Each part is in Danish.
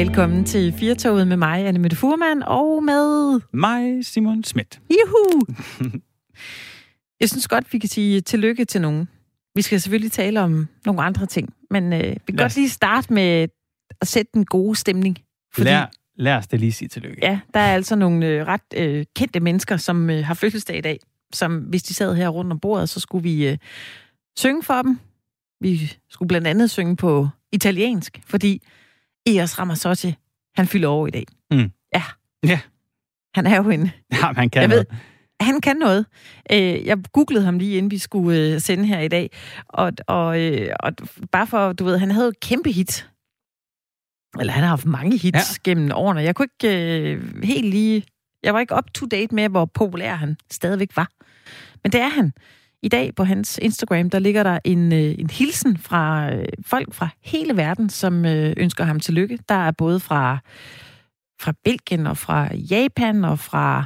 Velkommen til Firtoget med mig, Anne Mette Furman, og med... Mig, Simon Schmidt. Juhu! Jeg synes godt, vi kan sige tillykke til nogen. Vi skal selvfølgelig tale om nogle andre ting, men øh, vi kan Lad godt lige starte med at sætte den gode stemning. Fordi, Lær, lad os da lige sige tillykke. ja, der er altså nogle øh, ret øh, kendte mennesker, som øh, har fødselsdag i dag, som hvis de sad her rundt om bordet, så skulle vi øh, synge for dem. Vi skulle blandt andet synge på italiensk, fordi Eos Ramazzotti, han fylder over i dag. Mm. Ja. Ja. Han er jo en Ja, man kan Jeg noget. han kan noget. Øh, jeg googlede ham lige inden vi skulle øh, sende her i dag. Og, og, øh, og bare for, du ved, han havde jo et kæmpe hit. Eller han har haft mange hits ja. gennem årene. Jeg kunne ikke øh, helt lige... Jeg var ikke up to date med, hvor populær han stadigvæk var. Men det er han. I dag på hans Instagram, der ligger der en, øh, en hilsen fra øh, folk fra hele verden, som øh, ønsker ham tillykke. Der er både fra, fra Belgien og fra Japan og fra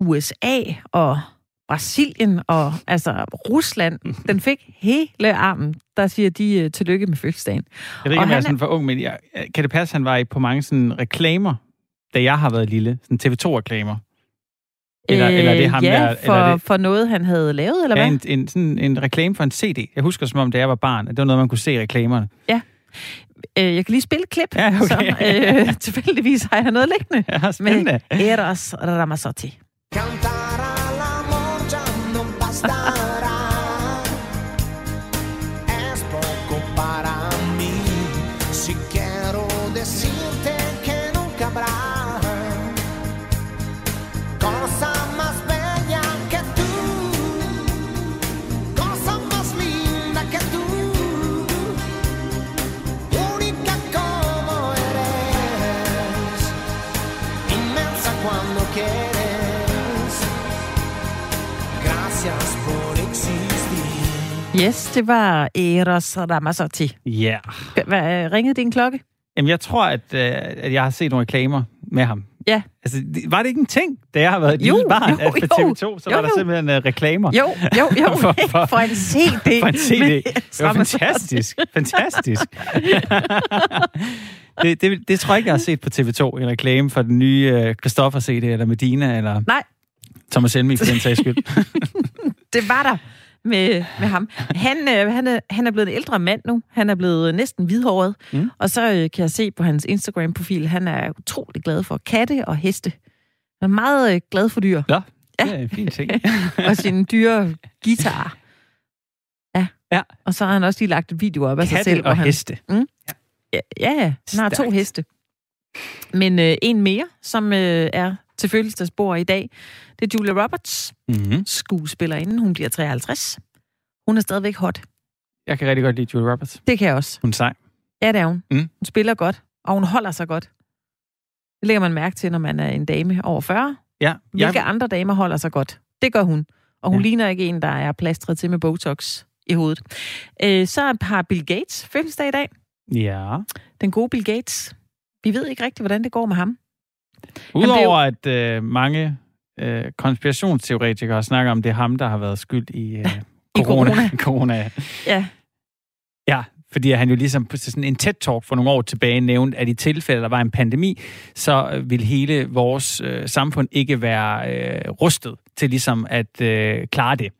USA og Brasilien og altså Rusland. Den fik hele armen. Der siger de uh, tillykke med fødselsdagen. Jeg ved ikke, Og om jeg er sådan for ung, men jeg, kan det passe, at han var på mange sådan reklamer, da jeg har været lille? Sådan TV2-reklamer? Eller, eller er det ham, Øh, ja, der... for, eller er det, for noget, han havde lavet, eller ja, hvad? en, en, sådan en reklame for en CD. Jeg husker som om, da jeg var barn, at det var noget, man kunne se i reklamerne. Øh, jeg kan lige spille et klip, Ja, okay. så øh, tilfældigvis har jeg noget liggende Ja, spændende. med Eros Ramazzotti. Cantare all'amor già non basterà. Yes, det var Eros Ramazzotti. Ja. Hvad, ringede det en klokke? Jamen, jeg tror, at, øh, at jeg har set nogle reklamer med ham. Ja. Altså, det- var det ikke en ting, da jeg har været et Jo, lille barn, jo, at på jo. TV2, så Jo, var der jo. simpelthen uh, reklamer? Jo, jo, jo. For- for- for en CD. For en CD. Det var fantastisk. Fantastisk. det, det, det tror jeg ikke, jeg har set på TV2. En reklame for den nye uh, Christoffer CD, eller Medina, eller Nej, Thomas Helmig, for den sags skyld. det var der med, med ham. Han, øh, han, er, han er blevet en ældre mand nu. Han er blevet næsten hvidhåret. Mm. Mm. Og så øh, kan jeg se på hans Instagram-profil, han er utrolig glad for katte og heste. Han er meget øh, glad for dyr. Nå, det er en fin ting. og sin dyre guitar. Ja. Ja. Og så har han også lige lagt en video op af sig Katte selv. hvor og han, heste. Ja, ja, ja. Han har to Stærkt. heste. Men øh, en mere, som øh, er til fødselsdagsbord i dag, det er Julia Roberts, Mm-hmm. skuespillerinde. Hun bliver 53. Hun er stadigvæk hot. Jeg kan rigtig godt lide Julie Roberts. Det kan jeg også. Hun er sej. Ja, det er hun. Mm. Hun spiller godt, og hun holder sig godt. Det lægger man mærke til, når man er en dame over 40. Ja, Hvilke jeg, andre damer holder sig godt? Det gør hun. Og hun ja. ligner ikke en, der er plastret til med Botox i hovedet. Øh, så har Bill Gates fødselsdag i dag. ja. Den gode Bill Gates. Vi ved ikke rigtigt, hvordan det går med ham. Udover at øh, mange øh, konspirationsteoretikere snakker om, det er ham, der har været skyld i, øh, I corona. corona. corona. Ja, Ja, fordi han jo ligesom på sådan en TED-talk for nogle år tilbage nævnte, at i tilfælde, der var en pandemi, så øh, vil hele vores øh, samfund ikke være øh, rustet til ligesom at øh, klare det.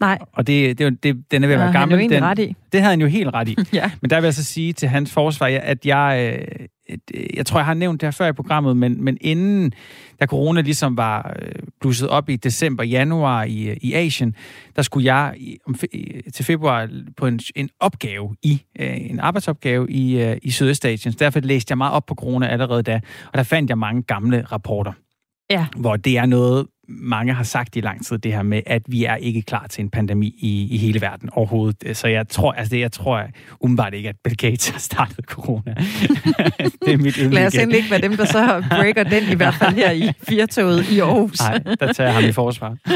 nej, Og det, det, det, den er ved at være jo gammel. Den, ret i. det havde han jo helt ret i. Ja. Men der vil jeg så sige til hans forsvar, at jeg, øh, jeg tror, jeg har nævnt det her før i programmet, men, men inden, da corona ligesom var øh, blusset op i december, januar i, øh, i Asien, der skulle jeg i, til februar på en, en opgave i, øh, en arbejdsopgave i, øh, i Sydøstasien. Så derfor læste jeg meget op på corona allerede da, og der fandt jeg mange gamle rapporter. Ja. Hvor det er noget, mange har sagt i lang tid, det her med, at vi er ikke klar til en pandemi i, i hele verden overhovedet. Så jeg tror, altså det, jeg tror umiddelbart ikke, at Bill Gates har startet corona. det er mit Lad os endelig ikke være dem, der så breaker den, i hvert fald her i Firtoget i Aarhus. Nej, der tager jeg ham i forsvar.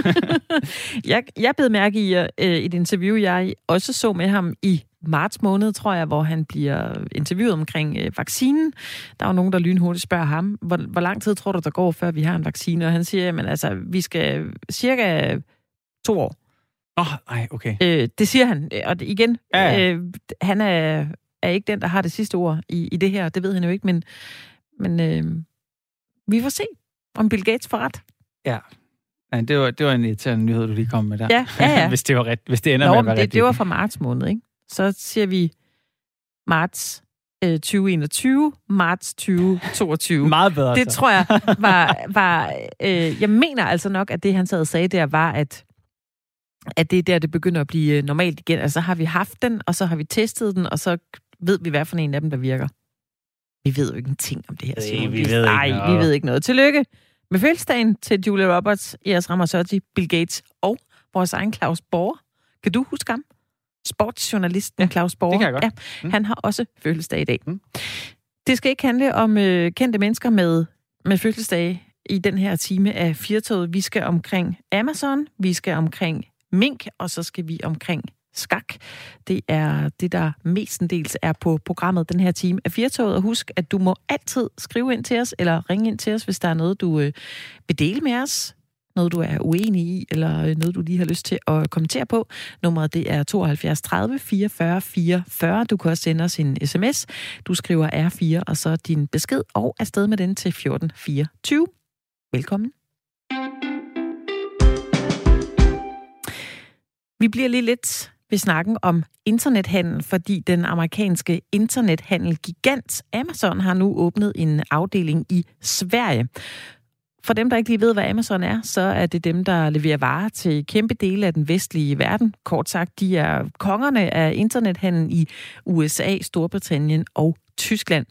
Jeg, jeg blev mærke i øh, et interview, jeg også så med ham i marts måned, tror jeg, hvor han bliver interviewet omkring øh, vaccinen. Der er jo nogen, der lynhurtigt spørger ham, hvor, hvor lang tid tror du, der går, før vi har en vaccine? Og han siger, jamen altså, vi skal cirka to år. Åh, oh, nej, okay. Øh, det siger han. Og igen, Ja, ja. øh, han er er ikke den, der har det sidste ord i, i det her. Det ved han jo ikke, men, men øh, vi får se, om Bill Gates får ret. Ja. Nej, det var, det var en irriterende nyhed, du lige kom med der. Ja, ja, ja. hvis, det var ret, hvis det ender Nå, med at være det, rigtigt. det var fra marts måned, ikke? Så siger vi marts øh, 2021, marts 2022. Meget bedre. Det så. tror jeg var... var øh, jeg mener altså nok, at det, han sad og sagde der, var, at at det er der, det begynder at blive øh, normalt igen. Altså, så har vi haft den, og så har vi testet den, og så ved vi, hvad for en af dem, der virker. Vi ved jo ikke en ting om det her, Nej, Simon. vi ved ikke noget. vi ved ikke noget. Tillykke med fødselsdagen til Julia Roberts, Eras Ramazzotti, Bill Gates og vores egen Claus Borger. Kan du huske ham? Sportsjournalisten ja, Claus Borger. det kan jeg godt. Ja, Mm. han har også fødselsdag i dag. Mm. Det skal ikke handle om øh, kendte mennesker med, med fødselsdag i den her time af Firtoget. Vi skal omkring Amazon, vi skal omkring mink, og så skal vi omkring skak. Det er det, der mestendels er på programmet den her time af Firtoget. Og husk, at du må altid skrive ind til os, eller ringe ind til os, hvis der er noget, du øh, vil dele med os noget, du er uenig i, eller øh, noget, du lige har lyst til at kommentere på. Nummeret det er 72 30 44 44. Du kan også sende os en sms. Du skriver R4, og så din besked, og afsted med den til 1424. Velkommen. Vi bliver lige lidt ved snakken om internethandel, fordi den amerikanske internethandel-gigant Amazon har nu åbnet en afdeling i Sverige. For dem, der ikke lige ved, hvad Amazon er, så er det dem, der leverer varer til kæmpe dele af den vestlige verden. Kort sagt, de er kongerne af internethandlen i USA, Storbritannien og Tyskland.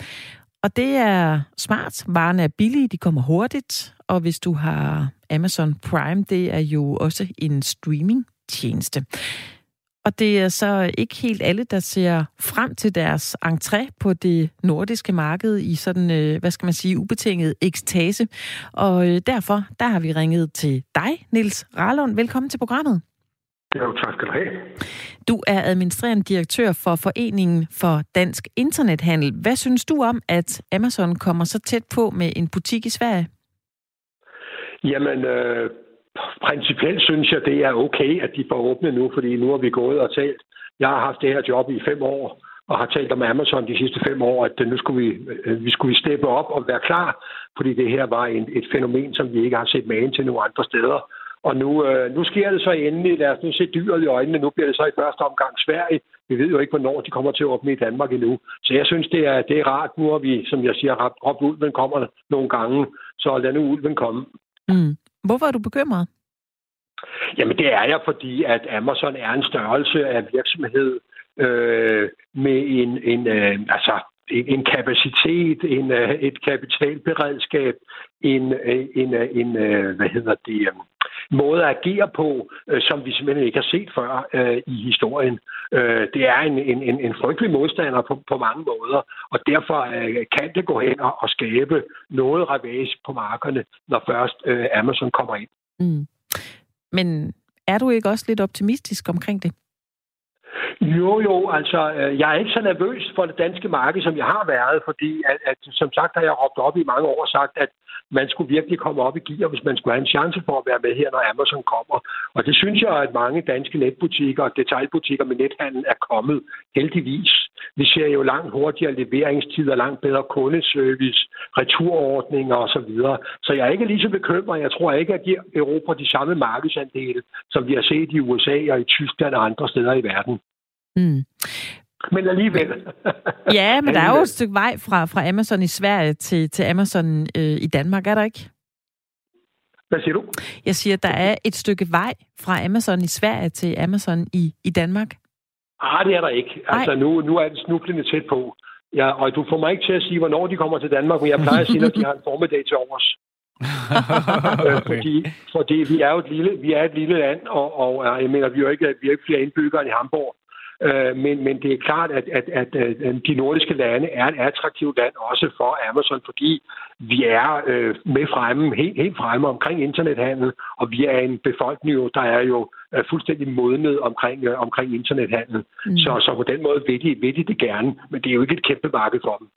Og det er smart. Varerne er billige, de kommer hurtigt. Og hvis du har Amazon Prime, det er jo også en streaming-tjeneste. Og det er så ikke helt alle, der ser frem til deres entré på det nordiske marked i sådan, øh, hvad skal man sige, ubetinget ekstase. Og øh, derfor, der har vi ringet til dig, Nils Rarlund. Velkommen til programmet. Jo, tak skal du have. Du er administrerende direktør for Foreningen for Dansk Internethandel. Hvad synes du om, at Amazon kommer så tæt på med en butik i Sverige? Jamen, øh, principielt synes jeg, det er okay, at de får åbnet nu, fordi nu har vi gået og talt. Jeg har haft det her job i fem år, og har talt om Amazon de sidste fem år, at nu skulle vi, øh, vi skulle steppe op og være klar, fordi det her var en, et fænomen, som vi ikke har set magen til nogen andre steder. Og nu, øh, nu sker det så endelig. Lad os nu se dyret i øjnene. Nu bliver det så i første omgang Sverige. Vi ved jo ikke, hvornår de kommer til at åbne i Danmark endnu. Så jeg synes, det er, det er rart. Nu har vi, som jeg siger, råbt ulven kommer nogle gange. Så lad nu ulven komme. Mm. Hvorfor er du bekymret? Jamen det er jeg, fordi at Amazon er en størrelse af virksomhed øh, med en, en øh, altså en, en kapacitet, en, øh, et kapitalberedskab, en, øh, en, øh, en hvad hedder det, øhm, måde at agere på, øh, som vi simpelthen ikke har set før øh, i historien. Øh, det er en, en, en, en frygtelig modstander på, på mange måder, og derfor øh, kan det gå hen og, og skabe noget ravage på markerne, når først øh, Amazon kommer ind. Mm. Men er du ikke også lidt optimistisk omkring det? Jo, jo, altså, øh, jeg er ikke så nervøs for det danske marked, som jeg har været, fordi, at, at som sagt, har jeg råbt op i mange år og sagt, at man skulle virkelig komme op i gear, hvis man skulle have en chance for at være med her, når Amazon kommer. Og det synes jeg, at mange danske netbutikker og detaljbutikker med nethandel er kommet, heldigvis. Vi ser jo langt hurtigere leveringstider, langt bedre kundeservice, returordninger osv. Så, så jeg er ikke lige så bekymret. Jeg tror ikke, at de Europa de samme markedsandele, som vi har set i USA og i Tyskland og andre steder i verden. Mm. Men alligevel. Ja, men der er jo et stykke vej fra, fra Amazon i Sverige til, til Amazon øh, i Danmark, er der ikke? Hvad siger du? Jeg siger, der er et stykke vej fra Amazon i Sverige til Amazon i, i Danmark. Ah, det er der ikke. Altså, nu, nu er det snublende tæt på. Ja, og du får mig ikke til at sige, hvornår de kommer til Danmark, men jeg plejer at sige, at de har en formiddag til overs. Øh, fordi, fordi vi er jo et lille, vi er et lille land, og, og jeg mener, vi er jo ikke, vi er ikke flere indbyggere end i Hamburg. Øh, men, men det er klart, at, at, at, at de nordiske lande er et attraktivt land også for Amazon, fordi vi er øh, med fremme, helt, helt fremme omkring internethandel, og vi er en befolkning, jo, der er jo øh, fuldstændig modnet omkring, øh, omkring internethandel. Mm. Så, så på den måde vil de, vil de det gerne, men det er jo ikke et kæmpe marked for dem.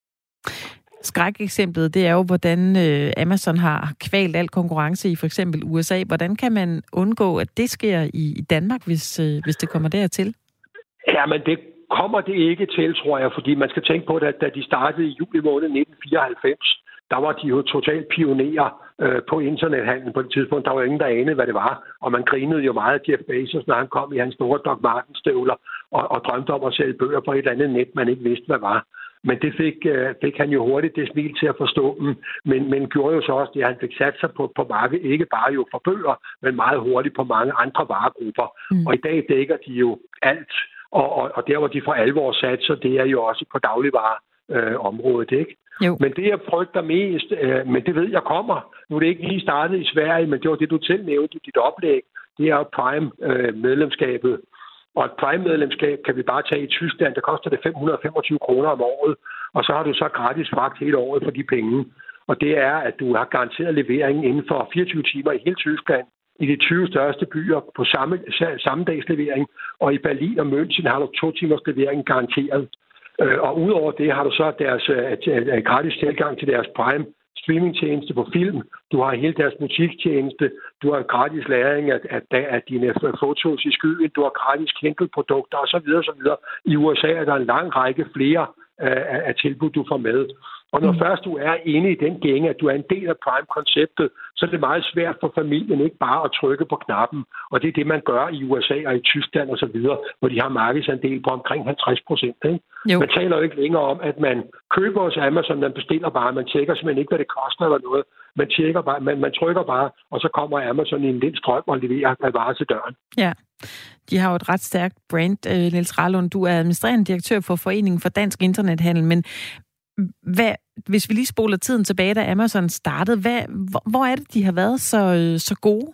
Skrækeksemplet, det er jo, hvordan øh, Amazon har kvalt al konkurrence i for eksempel USA. Hvordan kan man undgå, at det sker i, i Danmark, hvis, øh, hvis det kommer dertil? Ja, men det kommer det ikke til, tror jeg, fordi man skal tænke på, at da de startede i juli måned 1994, der var de jo totalt pionerer øh, på internethandlen på det tidspunkt. Der var ingen, der anede, hvad det var. Og man grinede jo meget af Jeff Bezos, når han kom i hans store Doc Martens-støvler og, og drømte om at sælge bøger på et eller andet net, man ikke vidste, hvad var. Men det fik, øh, fik han jo hurtigt det smil til at forstå dem, men, men gjorde jo så også det, at han fik sat sig på, på markedet, ikke bare jo for bøger, men meget hurtigt på mange andre varegrupper. Mm. Og i dag dækker de jo alt, og, og, og der, hvor de for alvor så det er jo også på dagligvareområdet, øh, ikke? Jo. Men det, jeg frygter mest, øh, men det ved jeg kommer. Nu er det ikke lige startet i Sverige, men det var det, du selv nævnte i dit oplæg. Det er Prime-medlemskabet. Øh, og et Prime-medlemskab kan vi bare tage i Tyskland. Der koster det 525 kroner om året. Og så har du så gratis fragt hele året for de penge. Og det er, at du har garanteret levering inden for 24 timer i hele Tyskland i de 20 største byer på samme, samme dags levering, og i Berlin og München har du to timers levering garanteret. Øh, og udover det har du så deres øh, øh, gratis tilgang til deres Prime streamingtjeneste på film. Du har hele deres musiktjeneste. Du har gratis læring af, af, af dine fotos i skyen. Du har gratis Kindle-produkter osv. osv. I USA er der en lang række flere af, af tilbud, du får med. Og når mm. først du er inde i den gænge, at du er en del af Prime-konceptet, så er det meget svært for familien ikke bare at trykke på knappen. Og det er det, man gør i USA og i Tyskland og så videre, hvor de har markedsandel på omkring 50 procent. Man taler jo ikke længere om, at man køber hos Amazon, man bestiller bare, man tjekker simpelthen ikke, hvad det koster eller noget. Man, tjekker bare, man, man trykker bare, og så kommer Amazon i en lille strøm og leverer varer til døren. Ja, de har jo et ret stærkt brand, øh, Niels Rallund. Du er administrerende direktør for Foreningen for Dansk Internethandel, men hvad, hvis vi lige spoler tiden tilbage, da Amazon startede, hvad, hvor, hvor er det, de har været så, øh, så gode?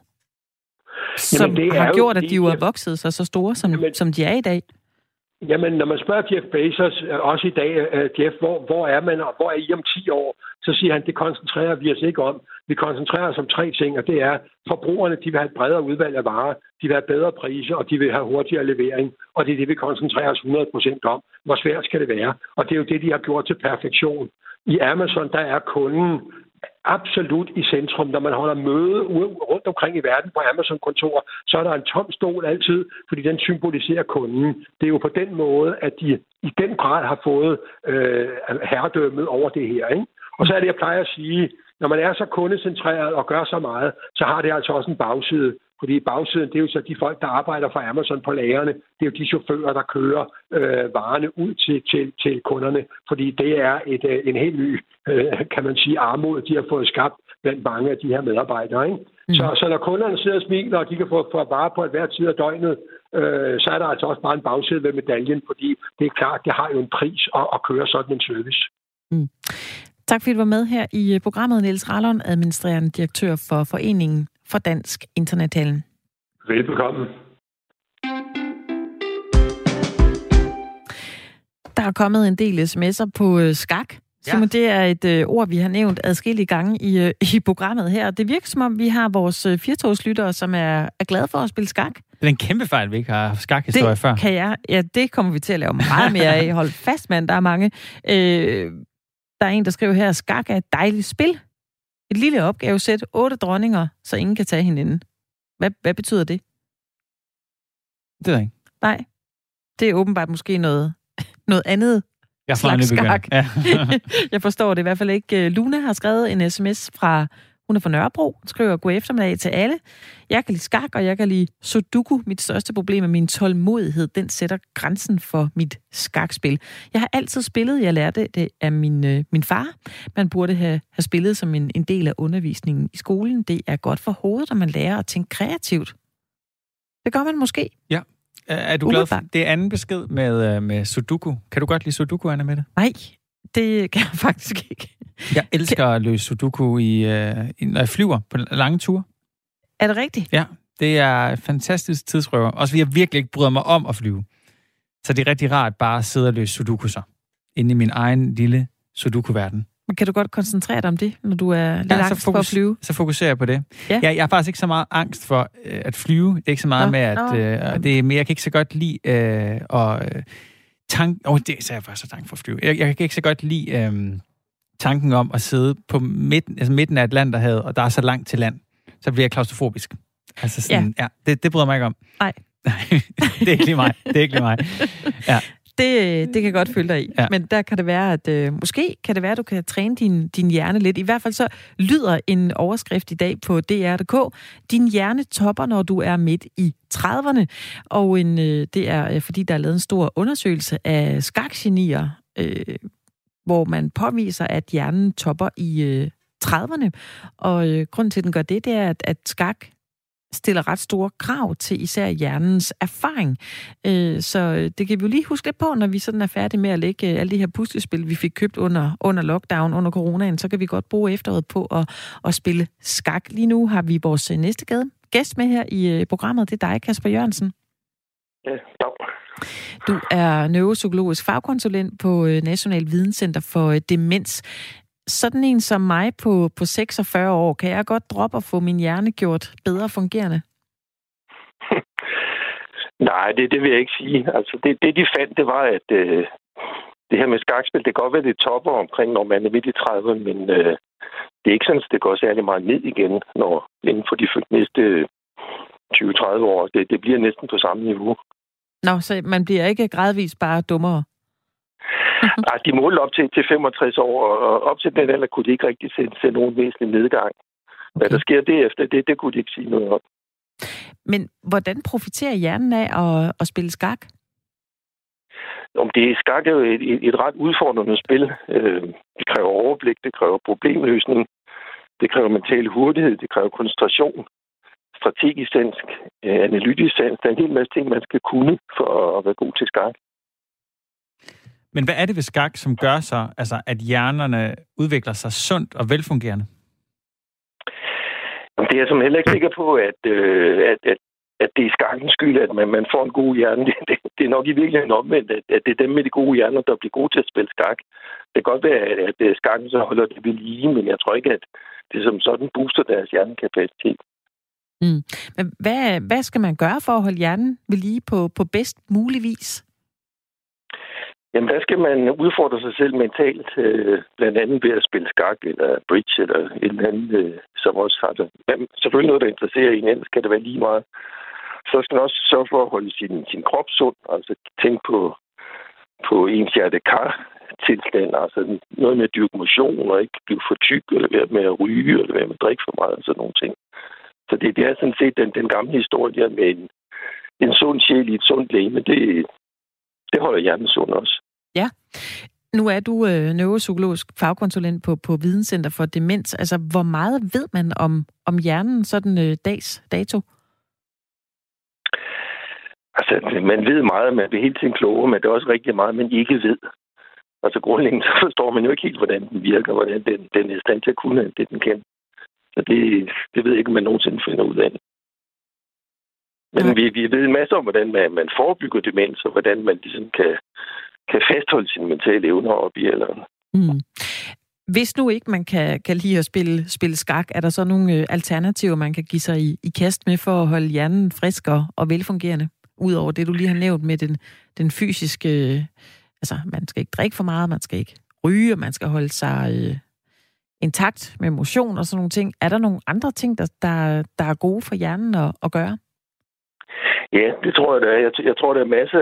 Som Jamen, det har gjort, at de jo er vokset sig så store, som, Jamen, som de er i dag? Jamen, når man spørger Jeff Bezos, øh, også i dag, uh, Jeff, hvor, hvor er man, og hvor er I om 10 år? Så siger han, det koncentrerer vi os ikke om. Vi koncentrerer os om tre ting, og det er, forbrugerne de vil have et bredere udvalg af varer, de vil have bedre priser, og de vil have hurtigere levering. Og det er det, vi koncentrerer os 100% om. Hvor svært skal det være? Og det er jo det, de har gjort til perfektion. I Amazon, der er kunden absolut i centrum. Når man holder møde rundt omkring i verden på Amazon-kontor, så er der en tom stol altid, fordi den symboliserer kunden. Det er jo på den måde, at de i den grad har fået øh, herredømmet over det her. Ikke? Og så er det, jeg plejer at sige, når man er så kundecentreret og gør så meget, så har det altså også en bagside. Fordi bagsiden, det er jo så de folk, der arbejder for Amazon på lagerne. Det er jo de chauffører, der kører øh, varerne ud til, til, til kunderne. Fordi det er et, øh, en helt ny, øh, kan man sige, armod, de har fået skabt blandt mange af de her medarbejdere. Ikke? Mm. Så, så når kunderne sidder og smiler, og de kan få, få varer på et hvert tid af døgnet, øh, så er der altså også bare en bagside ved medaljen, fordi det er klart, det har jo en pris at, at køre sådan en service. Mm. Tak fordi du var med her i øh, programmet, Niels Rallon, administrerende direktør for Foreningen for Dansk Internethallen. Velbekomme. Der er kommet en del sms'er på øh, skak. Ja. Simon, det er et øh, ord, vi har nævnt adskillige gange i, øh, i programmet her. Det virker som om, vi har vores øh, firtogslyttere, som er, er glade for at spille skak. Det er en kæmpe fejl, vi ikke har skakhistorie før. kan jeg. Ja, det kommer vi til at lave meget mere af. Hold fast, mand. Der er mange. Øh, der er en, der skriver her, skak er et dejligt spil. Et lille opgavesæt, otte dronninger, så ingen kan tage hinanden. Hvad, hvad betyder det? Det er ikke. Nej. Det er åbenbart måske noget, noget andet jeg slags skak. Ja. jeg forstår det i hvert fald ikke. Luna har skrevet en sms fra hun er fra Nørrebro, skriver god eftermiddag til alle. Jeg kan lide skak, og jeg kan lide sudoku. Mit største problem er min tålmodighed. Den sætter grænsen for mit skakspil. Jeg har altid spillet. Jeg lærte det af min, øh, min far. Man burde have, have spillet som en, en del af undervisningen i skolen. Det er godt for hovedet, når man lærer at tænke kreativt. Det gør man måske. Ja. Er du glad for det anden besked med, øh, med Sudoku? Kan du godt lide Sudoku, Anna Mette? Nej, det kan jeg faktisk ikke. Jeg elsker at løse sudoku, i, øh, når jeg flyver på lange ture. Er det rigtigt? Ja, det er fantastisk tidsrøver. Også fordi jeg virkelig ikke bryder mig om at flyve. Så det er rigtig rart bare at sidde og løse sudoku så. Inde i min egen lille sudoku-verden. Men kan du godt koncentrere dig om det, når du er lidt ja, angst fokus, for at flyve? Så fokuserer jeg på det. Ja. Jeg, jeg har faktisk ikke så meget angst for øh, at flyve. Det er ikke så meget Nå. med, at øh, det er mere, jeg kan ikke så godt lide øh, og øh, tank... Åh, oh, det er jeg faktisk så tank for at flyve. Jeg, jeg kan ikke så godt lide øh, tanken om at sidde på midten, altså midten af Atlanterhavet, og der er så langt til land. Så bliver jeg klaustrofobisk. Altså sådan, ja, ja det, det bryder mig ikke om. Nej. Det er ikke lige mig. Det er ikke lige mig. Ja. det, det kan godt følge dig i. Ja. Men der kan det være, at øh, måske kan det være, at du kan træne din, din hjerne lidt. I hvert fald så lyder en overskrift i dag på DR.dk. Din hjerne topper, når du er midt i 30'erne. Og en, øh, det er, øh, fordi der er lavet en stor undersøgelse af skakgenier, øh, hvor man påviser, at hjernen topper i øh, 30'erne. Og øh, grunden til, at den gør det, det er, at, at skak stiller ret store krav til især hjernens erfaring. Øh, så øh, det kan vi jo lige huske lidt på, når vi sådan er færdige med at lægge øh, alle de her puslespil, vi fik købt under, under lockdown, under coronaen, så kan vi godt bruge efteråret på at, at spille skak. Lige nu har vi vores øh, næste gæst med her i øh, programmet. Det er dig, Kasper Jørgensen. Ja, tak. Du er neuropsykologisk fagkonsulent på National Videnscenter for Demens sådan en som mig på, på 46 år, kan jeg godt droppe at få min hjerne gjort bedre fungerende? Nej, det, det vil jeg ikke sige. Altså, det, det de fandt, det var, at øh, det her med skakspil, det kan godt være, det topper omkring, når man er midt i 30'erne, men øh, det er ikke sådan, at det går særlig meget ned igen, når inden for de næste 20-30 år. Det, det bliver næsten på samme niveau. Nå, så man bliver ikke gradvist bare dummere? Nej, de målte op til, til 65 år, og op til den alder kunne de ikke rigtig se, se nogen væsentlig nedgang. Okay. Hvad der sker derefter, det, det kunne de ikke sige noget om. Men hvordan profiterer hjernen af at, at spille skak? Om det skak er jo et, et, et ret udfordrende spil. Øh, det kræver overblik, det kræver problemløsning, det kræver mental hurtighed, det kræver koncentration, strategisk dansk, øh, analytisk sans. Der er en hel masse ting, man skal kunne for at være god til skak. Men hvad er det ved skak, som gør så, altså, at hjernerne udvikler sig sundt og velfungerende? Det er jeg som heller ikke sikker på, at, øh, at, at, at det er skakkens skyld, at man, man får en god hjerne. Det, det, det er nok i virkeligheden omvendt, at, at det er dem med de gode hjerner, der bliver gode til at spille skak. Det kan godt være, at, at skakken så holder det ved lige, men jeg tror ikke, at det som sådan booster deres hjernekapacitet. Mm. Men hvad, hvad skal man gøre for at holde hjernen ved lige på, på bedst mulig vis? Jamen, der skal man udfordre sig selv mentalt, øh, blandt andet ved at spille skak eller bridge eller et eller andet, øh, som også har det. Men selvfølgelig noget, der interesserer en, ellers kan det være lige meget. Så skal man også sørge for at holde sin, sin krop sund, altså tænke på, på ens hjertekar tilstand, altså noget med at dyrke motion og ikke blive for tyk, eller være med at ryge, eller være med at drikke for meget, og sådan nogle ting. Så det, det er sådan set den, den gamle historie der med en, en sund sjæl i et sundt læge, det, det holder hjernen sund også. Ja. Nu er du øh, neuropsykologisk fagkonsulent på, på Videnscenter for Demens. Altså, hvor meget ved man om, om hjernen sådan øh, dags dato? Altså, man ved meget, man bliver hele tiden klogere, men det er også rigtig meget, man ikke ved. Altså, grundlæggende så forstår man jo ikke helt, hvordan den virker, hvordan den, den er i stand til at kunne det, den kan. Så det, det ved jeg ikke, om man nogensinde finder ud af. Men ja. vi, vi ved en masse om, hvordan man, man forebygger demens, og hvordan man ligesom kan, kan fastholde sine mentale evner op i alderen. Mm. Hvis nu ikke man kan, kan lide at spille, spille skak, er der så nogle øh, alternativer, man kan give sig i, i kast med for at holde hjernen frisk og, og velfungerende? Udover det, du lige har nævnt med den, den fysiske... Altså, man skal ikke drikke for meget, man skal ikke ryge, man skal holde sig øh, intakt med motion og sådan nogle ting. Er der nogle andre ting, der, der, der er gode for hjernen at, at gøre? Ja, det tror jeg, der er. Jeg, jeg tror, der er masser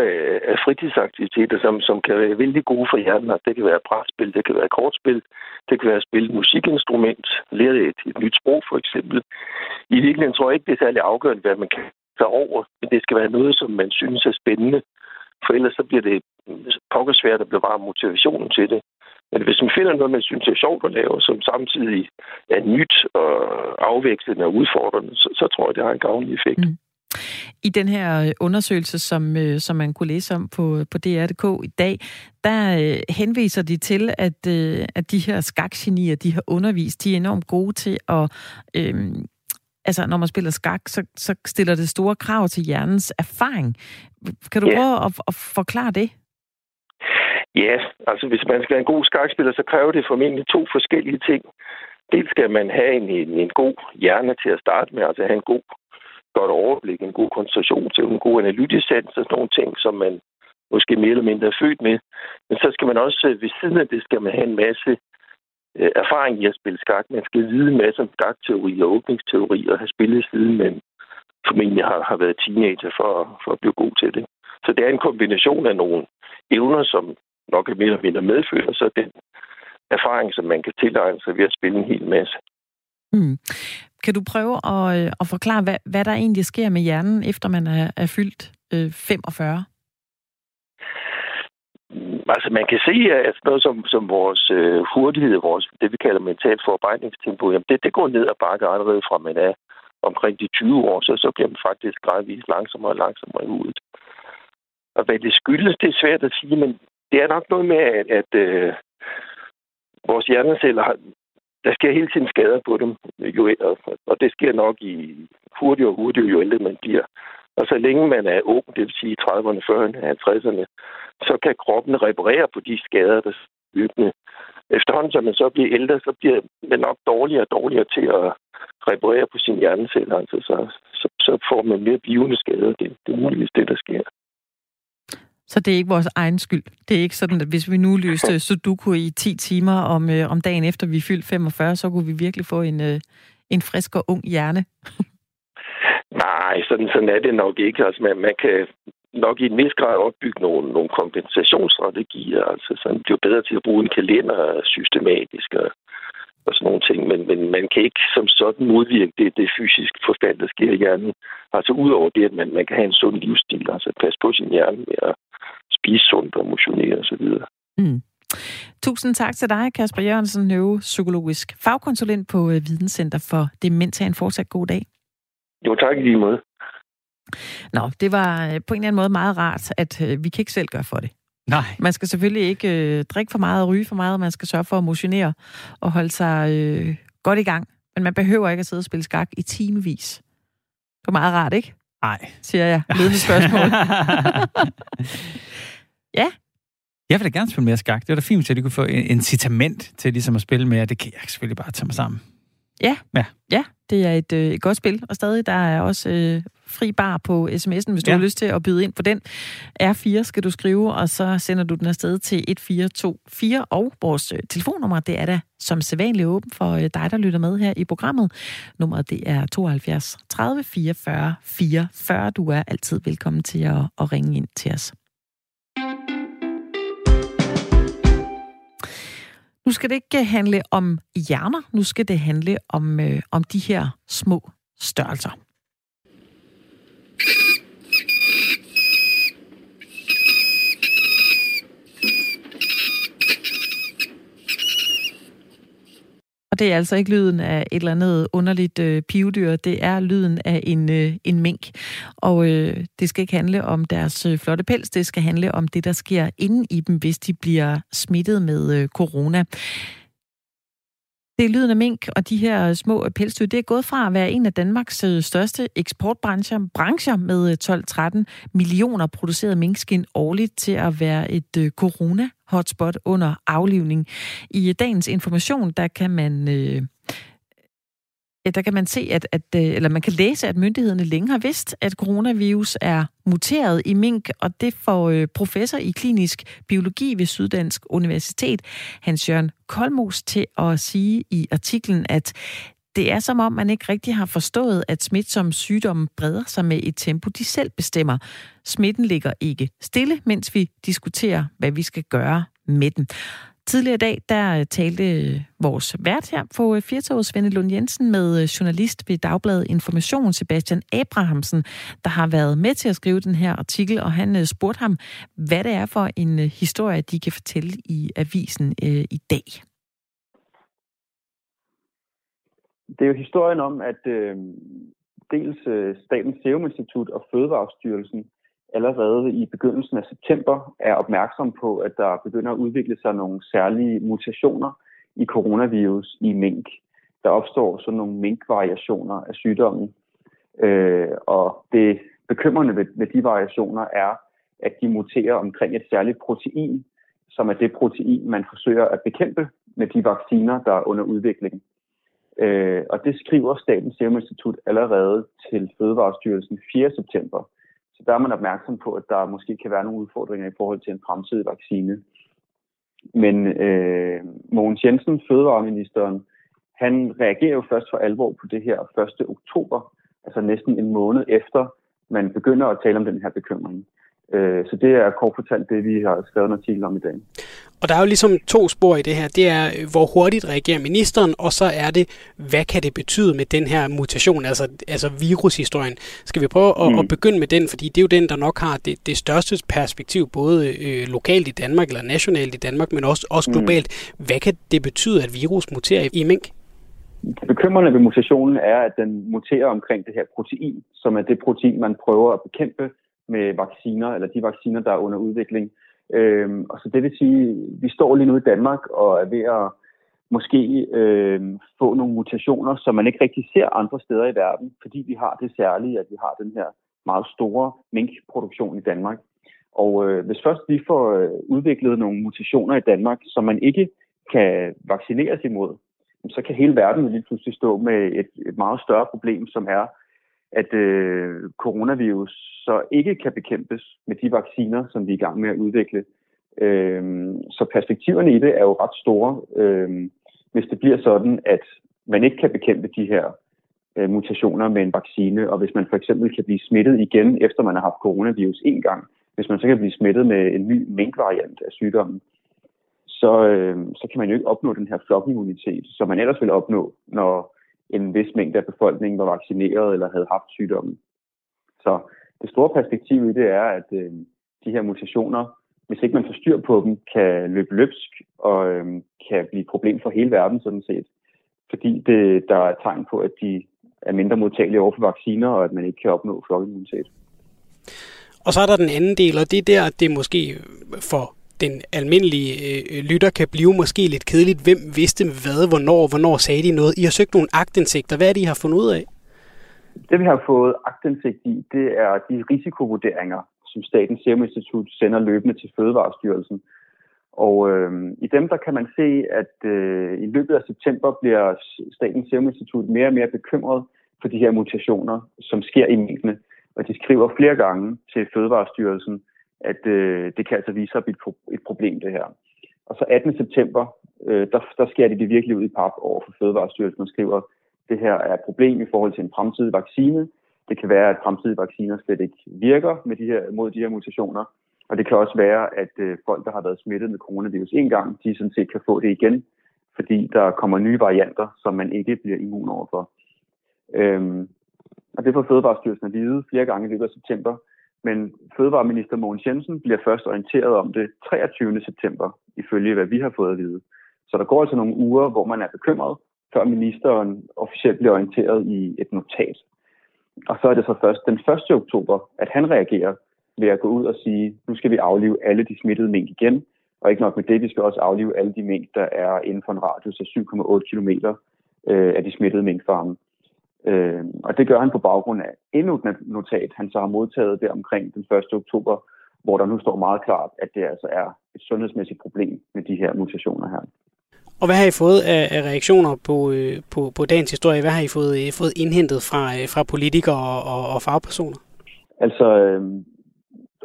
af, fritidsaktiviteter, som, som kan være vældig gode for hjernen. Det kan være brætspil, det kan være kortspil, det kan være at spille musikinstrument, lære et, et nyt sprog for eksempel. I virkeligheden tror jeg ikke, det er særlig afgørende, hvad man kan tage over, men det skal være noget, som man synes er spændende. For ellers så bliver det pokker svært at bevare motivationen til det. Men hvis man finder noget, man synes er sjovt at lave, som samtidig er nyt og afvekslende og udfordrende, så, så tror jeg, det har en gavnlig effekt. Mm. I den her øh, undersøgelse, som, øh, som man kunne læse om på, på DR.dk i dag, der øh, henviser de til, at, at de her skakgenier, de har undervist, de er enormt gode til at... Øh, altså, når man spiller skak, så, så stiller det store krav til hjernens erfaring. Kan du yeah. prøve at, at forklare det? Ja, altså hvis man skal være en god skakspiller, så kræver det formentlig to forskellige ting. Dels skal man have en, en, en god hjerne til at starte med, altså have en god godt overblik, en god koncentration til en god analytisk sans og sådan nogle ting, som man måske mere eller mindre er født med. Men så skal man også, øh, ved siden af det, skal man have en masse øh, erfaring i at spille skak. Man skal vide en masse om skakteori og åbningsteori og have spillet siden men formentlig har, har været teenager for, for at blive god til det. Så det er en kombination af nogle evner, som nok er mere eller mindre medfødt, og så den erfaring, som man kan tilegne sig ved at spille en hel masse. Mm. Kan du prøve at, øh, at forklare, hvad, hvad der egentlig sker med hjernen, efter man er, er fyldt øh, 45? Mm, altså man kan se, at noget som, som vores øh, hurtighed, vores, det vi kalder mentalt forarbejdningstempo, jamen det, det går ned og bakker allerede fra man er omkring de 20 år, så, så bliver man faktisk gradvist langsommere og langsommere i hovedet. Og hvad det skyldes, det er svært at sige, men det er nok noget med, at, at øh, vores hjerneceller har, der sker hele tiden skader på dem, jo, og det sker nok i hurtigere og hurtigere, jo ældre man bliver. Og så længe man er ung, det vil sige 30'erne, 40'erne, 50'erne, så kan kroppen reparere på de skader, der løbende. Efterhånden, som man så bliver ældre, så bliver man nok dårligere og dårligere til at reparere på sin hjerneceller. Altså, så, så, så får man mere blivende skader. Det, det er muligvis det, der sker. Så det er ikke vores egen skyld. Det er ikke sådan, at hvis vi nu løste Sudoku i 10 timer om, øh, om dagen efter vi fyldt 45, så kunne vi virkelig få en, øh, en frisk og ung hjerne. Nej, sådan, sådan er det nok ikke. Altså, man, man kan nok i en vis grad opbygge nogle, nogle kompensationsstrategier. Altså, så man bliver bedre til at bruge en kalender systematisk og, og sådan nogle ting. Men, men man kan ikke som sådan modvirke det, det fysiske forfald, der sker i hjernen. Altså udover det, at man, man kan have en sund livsstil, altså passe på sin hjerne med at spise sundt og motionere osv. Mm. Tusind tak til dig, Kasper Jørgensen, neuropsykologisk fagkonsulent på øh, Videnscenter for Demens. en fortsat god dag. Jo, tak i lige måde. Nå, det var øh, på en eller anden måde meget rart, at øh, vi kan ikke selv gøre for det. Nej. Man skal selvfølgelig ikke øh, drikke for meget og ryge for meget. Man skal sørge for at motionere og holde sig øh, godt i gang. Men man behøver ikke at sidde og spille skak i timevis. Det var meget rart, ikke? Nej. Siger jeg. Ledende spørgsmål. ja. Jeg vil da gerne spille mere skak. Det var da fint, hvis jeg kunne få en incitament til ligesom at spille mere. Det kan jeg selvfølgelig bare tage mig sammen. Ja, ja. ja det er et, øh, et godt spil, og stadig der er også øh, fri bar på sms'en, hvis du ja. har lyst til at byde ind på den. R4 skal du skrive, og så sender du den afsted til 1424, og vores øh, telefonnummer, det er da som sædvanligt åben for øh, dig, der lytter med her i programmet. Nummeret det er 72 30 44 44. Du er altid velkommen til at, at ringe ind til os. Nu skal det ikke øh, handle om hjerner, nu skal det handle om, øh, om de her små størrelser. Og det er altså ikke lyden af et eller andet underligt øh, pivedyr, det er lyden af en, øh, en mink. Og øh, det skal ikke handle om deres øh, flotte pels, det skal handle om det, der sker inde i dem, hvis de bliver smittet med øh, corona. Det er lyden af mink, og de her små pelsdyr, det er gået fra at være en af Danmarks øh, største eksportbrancher brancher med øh, 12-13 millioner produceret minkskin årligt til at være et øh, corona-hotspot under aflivning. I dagens information, der kan man... Øh, ja, der kan man se, at, at, øh, eller man kan læse, at myndighederne længe har vidst, at coronavirus er muteret i mink, og det får øh, professor i klinisk biologi ved Syddansk Universitet, Hans Jørgen Kolmos, til at sige i artiklen, at det er som om, man ikke rigtig har forstået, at smitsomme sygdomme breder sig med et tempo, de selv bestemmer. Smitten ligger ikke stille, mens vi diskuterer, hvad vi skal gøre med den. Tidligere i dag, der øh, talte øh, vores vært her på øh, Firtoget, Svende Lund Jensen, med journalist ved Dagbladet Information, Sebastian Abrahamsen, der har været med til at skrive den her artikel, og han spurgte ham, hvad det er for en historie, de kan fortælle i avisen øh, i dag. Det er jo historien om, at øh, dels øh, Statens Serum Institut og Fødevarestyrelsen allerede i begyndelsen af september er opmærksom på, at der begynder at udvikle sig nogle særlige mutationer i coronavirus i mink. Der opstår sådan nogle minkvariationer af sygdommen. Øh, og det bekymrende ved, ved de variationer er, at de muterer omkring et særligt protein, som er det protein, man forsøger at bekæmpe med de vacciner, der er under udvikling. Øh, og det skriver Statens Serum Institut allerede til Fødevarestyrelsen 4. september. Så der er man opmærksom på, at der måske kan være nogle udfordringer i forhold til en fremtidig vaccine. Men øh, Mogens Jensen, fødevareministeren, han reagerer jo først for alvor på det her 1. oktober, altså næsten en måned efter, man begynder at tale om den her bekymring. Øh, så det er kort fortalt det, vi har skrevet en artikel om i dag. Og der er jo ligesom to spor i det her. Det er, øh, hvor hurtigt reagerer ministeren, og så er det, hvad kan det betyde med den her mutation, altså, altså virushistorien. Skal vi prøve at, mm. at begynde med den, fordi det er jo den, der nok har det, det største perspektiv, både øh, lokalt i Danmark, eller nationalt i Danmark, men også, også mm. globalt. Mm. Hvad kan det betyde, at virus muterer i mink? Det bekymrende ved mutationen er, at den muterer omkring det her protein, som er det protein, man prøver at bekæmpe med vacciner, eller de vacciner, der er under udvikling. Øhm, og så det vil sige, vi står lige nu i Danmark og er ved at måske øh, få nogle mutationer, som man ikke rigtig ser andre steder i verden, fordi vi har det særlige, at vi har den her meget store minkproduktion i Danmark. Og øh, hvis først vi får øh, udviklet nogle mutationer i Danmark, som man ikke kan vaccineres imod, så kan hele verden lige pludselig stå med et, et meget større problem, som er, at øh, coronavirus så ikke kan bekæmpes med de vacciner, som vi er i gang med at udvikle. Øh, så perspektiverne i det er jo ret store, øh, hvis det bliver sådan, at man ikke kan bekæmpe de her øh, mutationer med en vaccine, og hvis man for eksempel kan blive smittet igen, efter man har haft coronavirus en gang, hvis man så kan blive smittet med en ny minkvariant af sygdommen, så, øh, så kan man jo ikke opnå den her flokimmunitet, som man ellers vil opnå, når en vis mængde af befolkningen var vaccineret eller havde haft sygdommen. Så det store perspektiv i det er, at øh, de her mutationer, hvis ikke man får styr på dem, kan løbe løbsk og øh, kan blive et problem for hele verden sådan set. Fordi det, der er tegn på, at de er mindre modtagelige over for vacciner, og at man ikke kan opnå flokimmunitet. Og så er der den anden del, og det er der, at det måske for den almindelige øh, øh, lytter kan blive måske lidt kedeligt. Hvem vidste hvad, hvornår, hvornår sagde de noget? I har søgt nogle agtindsigter. Hvad er det, I har fundet ud af? Det, vi har fået agtindsigt i, det er de risikovurderinger, som Statens Serum Institut sender løbende til Fødevarestyrelsen. Og øh, i dem, der kan man se, at øh, i løbet af september bliver Statens Serum Institut mere og mere bekymret for de her mutationer, som sker i minkene. Og de skriver flere gange til Fødevarestyrelsen, at øh, det kan altså vise sig at blive et problem, det her. Og så 18. september, øh, der, der sker det det virkelig ud i pap over for Fødevarestyrelsen og skriver, det her er et problem i forhold til en fremtidig vaccine. Det kan være, at fremtidige vacciner slet ikke virker med de her, mod de her mutationer. Og det kan også være, at øh, folk, der har været smittet med coronavirus en gang, de sådan set kan få det igen, fordi der kommer nye varianter, som man ikke bliver immun overfor. Øhm, og det får Fødevarestyrelsen at vide flere gange i løbet af september, men Fødevareminister Mogens Jensen bliver først orienteret om det 23. september, ifølge hvad vi har fået at vide. Så der går altså nogle uger, hvor man er bekymret, før ministeren officielt bliver orienteret i et notat. Og så er det så først den 1. oktober, at han reagerer ved at gå ud og sige, nu skal vi aflive alle de smittede mink igen, og ikke nok med det, vi skal også aflive alle de mink, der er inden for en radius af 7,8 km øh, af de smittede minkfarme. Øh, og det gør han på baggrund af endnu et notat, han så har modtaget der omkring den 1. oktober, hvor der nu står meget klart, at det altså er et sundhedsmæssigt problem med de her mutationer her. Og hvad har I fået af, af reaktioner på, øh, på, på dagens historie? Hvad har I fået, øh, fået indhentet fra, øh, fra politikere og, og, og fagpersoner? Altså, øh,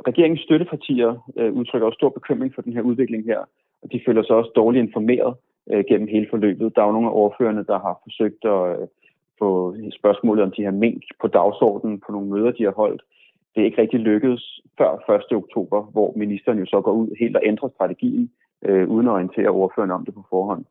regeringens støttepartier øh, udtrykker også stor bekymring for den her udvikling her, og de føler sig også dårligt informeret øh, gennem hele forløbet. Der er jo nogle af overførende, der har forsøgt at øh, få spørgsmålet om de her mink på dagsordenen på nogle møder, de har holdt. Det er ikke rigtig lykkedes før 1. oktober, hvor ministeren jo så går ud helt og ændrer strategien, øh, uden at orientere ordførende om det på forhånd.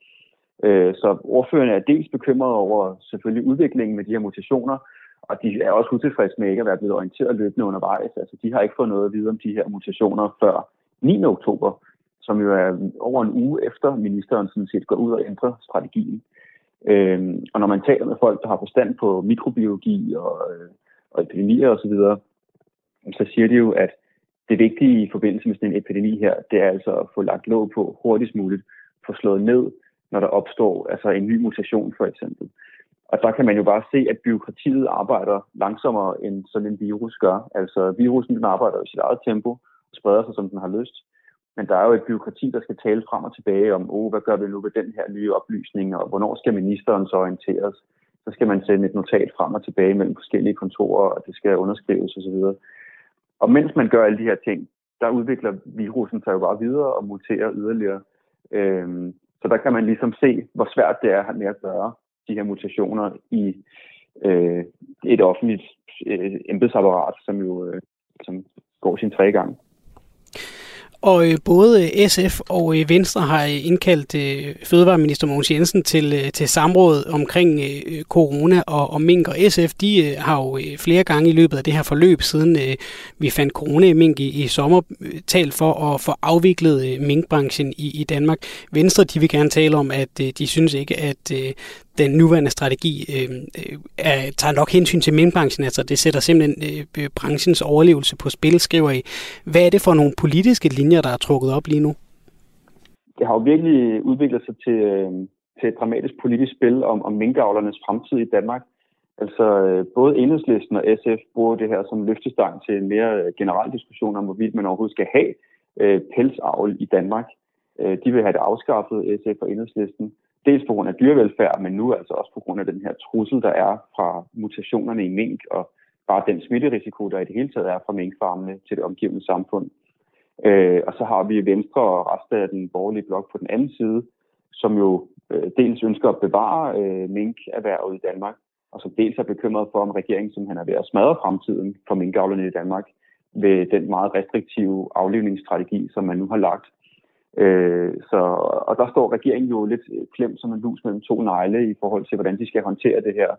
Øh, så ordførende er dels bekymrede over selvfølgelig udviklingen med de her mutationer, og de er også utilfredse med ikke at være blevet orienteret løbende undervejs. Altså, de har ikke fået noget at vide om de her mutationer før 9. oktober, som jo er over en uge efter ministeren sådan set går ud og ændrer strategien. Øhm, og når man taler med folk, der har forstand på mikrobiologi og, øh, og epidemier osv., så, så siger de jo, at det vigtige i forbindelse med sådan en epidemi her, det er altså at få lagt låg på hurtigst muligt, få slået ned, når der opstår altså en ny mutation for eksempel. Og der kan man jo bare se, at byråkratiet arbejder langsommere, end sådan en virus gør. Altså virusen den arbejder i sit eget tempo og spreder sig, som den har lyst. Men der er jo et byråkrati, der skal tale frem og tilbage om, oh, hvad gør vi nu ved den her nye oplysning, og hvornår skal ministeren så orienteres? Så skal man sende et notat frem og tilbage mellem forskellige kontorer, og det skal underskrives osv. Og mens man gør alle de her ting, der udvikler virusen sig jo bare videre og muterer yderligere. Øhm, så der kan man ligesom se, hvor svært det er med at gøre de her mutationer i øh, et offentligt øh, embedsapparat, som jo øh, som går sin tre gang. Og øh, både SF og øh, Venstre har øh, indkaldt øh, Fødevareminister Mogens Jensen til, øh, til samråd omkring øh, corona og, og mink. Og SF de øh, har jo øh, flere gange i løbet af det her forløb, siden øh, vi fandt corona i mink i, i sommer, øh, talt for at få afviklet øh, minkbranchen i, i Danmark. Venstre de vil gerne tale om, at øh, de synes ikke, at øh, den nuværende strategi øh, øh, er, tager nok hensyn til minkbranchen. Altså det sætter simpelthen øh, branchens overlevelse på spil, skriver I. Hvad er det for nogle politiske linjer, der er trukket op lige nu? Det har jo virkelig udviklet sig til, øh, til et dramatisk politisk spil om, om minkavlernes fremtid i Danmark. Altså øh, både Enhedslisten og SF bruger det her som løftestang til en mere øh, generel diskussion om, hvorvidt man overhovedet skal have øh, pelsavl i Danmark. Øh, de vil have det afskaffet, SF og Enhedslisten dels på grund af dyrevelfærd, men nu altså også på grund af den her trussel, der er fra mutationerne i mink, og bare den smitterisiko, der i det hele taget er fra minkfarmene til det omgivende samfund. Øh, og så har vi Venstre og resten af den borgerlige blok på den anden side, som jo øh, dels ønsker at bevare øh, minkerhvervet i Danmark, og som dels er bekymret for, om regeringen som han er ved at smadre fremtiden for minkavlerne i Danmark ved den meget restriktive aflivningsstrategi, som man nu har lagt Øh, så, og der står regeringen jo lidt klemt som en lus mellem to negle i forhold til, hvordan de skal håndtere det her.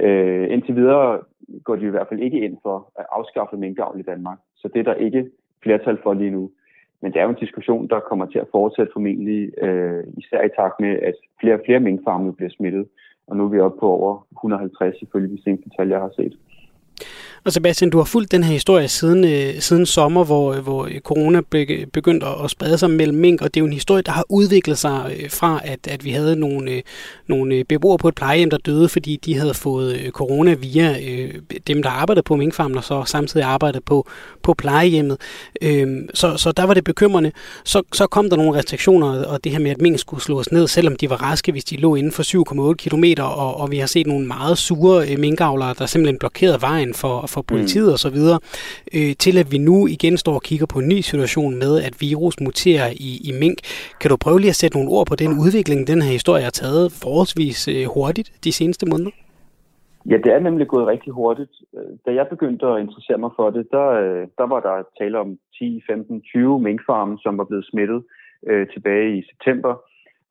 Øh, indtil videre går de i hvert fald ikke ind for at afskaffe minkavl i Danmark. Så det er der ikke flertal for lige nu. Men det er jo en diskussion, der kommer til at fortsætte formentlig, øh, især i takt med, at flere og flere minkfarme bliver smittet. Og nu er vi oppe på over 150 ifølge de seneste tal, jeg har set. Og Sebastian, du har fulgt den her historie siden, øh, siden sommer, hvor, øh, hvor øh, corona begyndte at sprede sig mellem mink, og det er jo en historie, der har udviklet sig øh, fra, at, at vi havde nogle, øh, nogle øh, beboere på et plejehjem, der døde, fordi de havde fået øh, corona via øh, dem, der arbejdede på minkfarmen, og så samtidig arbejdede på, på plejehjemmet. Øh, så, så der var det bekymrende. Så, så kom der nogle restriktioner, og det her med, at mink skulle slås ned, selvom de var raske, hvis de lå inden for 7,8 km, og, og vi har set nogle meget sure øh, minkavlere, der simpelthen blokerede vejen for, for politiet mm. osv., øh, til at vi nu igen står og kigger på en ny situation med, at virus muterer i, i mink. Kan du prøve lige at sætte nogle ord på den udvikling, den her historie har taget forholdsvis øh, hurtigt de seneste måneder? Ja, det er nemlig gået rigtig hurtigt. Da jeg begyndte at interessere mig for det, der, øh, der var der tale om 10, 15, 20 minkfarme, som var blevet smittet øh, tilbage i september.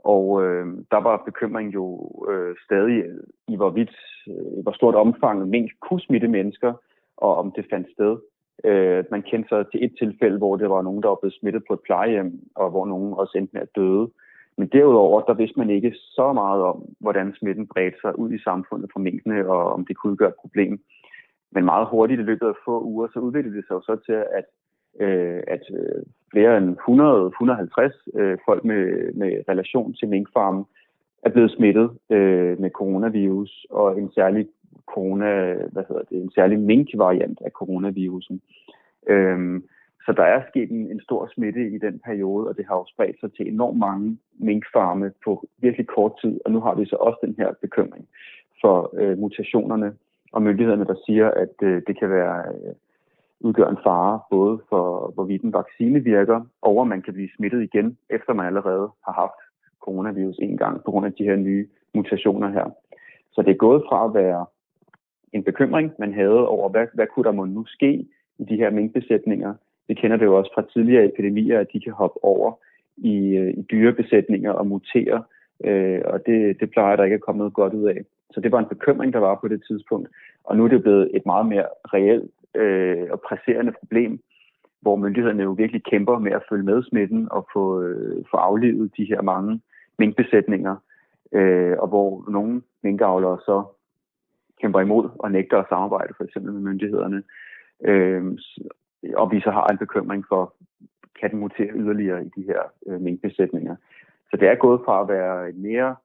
Og øh, der var bekymring jo øh, stadig i, hvorvidt, øh, hvor stort omfang mink kunne smitte mennesker og om det fandt sted. Øh, man kendte sig til et tilfælde, hvor det var nogen, der var blevet smittet på et plejehjem, og hvor nogen også endte med at døde. Men derudover, der vidste man ikke så meget om, hvordan smitten bredte sig ud i samfundet fra minkene, og om det kunne gøre et problem. Men meget hurtigt i løbet af få uger, så udviklede det sig jo så til, at, øh, at øh, flere end 100-150 øh, folk med, med relation til minkfarmen er blevet smittet øh, med coronavirus, og en særlig corona, hvad hedder det, en særlig mink-variant af coronavirusen. Øhm, så der er sket en, en stor smitte i den periode, og det har jo spredt sig til enormt mange minkfarme på virkelig kort tid, og nu har vi så også den her bekymring for øh, mutationerne og myndighederne, der siger, at øh, det kan være øh, udgør en fare både for, hvorvidt en vaccine virker, og om man kan blive smittet igen, efter man allerede har haft coronavirus en gang, på grund af de her nye mutationer her. Så det er gået fra at være en bekymring, man havde over, hvad, hvad kunne der må nu ske i de her minkbesætninger. Vi kender det jo også fra tidligere epidemier, at de kan hoppe over i, øh, i dyrebesætninger og mutere, øh, og det, det plejer der ikke at komme noget godt ud af. Så det var en bekymring, der var på det tidspunkt, og nu er det blevet et meget mere reelt øh, og presserende problem, hvor myndighederne jo virkelig kæmper med at følge med smitten og få, øh, få aflevet de her mange minkbesætninger, øh, og hvor nogle minkavlere så kæmper imod og nægter at samarbejde for eksempel med myndighederne. Øh, og vi så har en bekymring for, kan den mutere yderligere i de her øh, minkbesætninger. Så det er gået fra at være en mere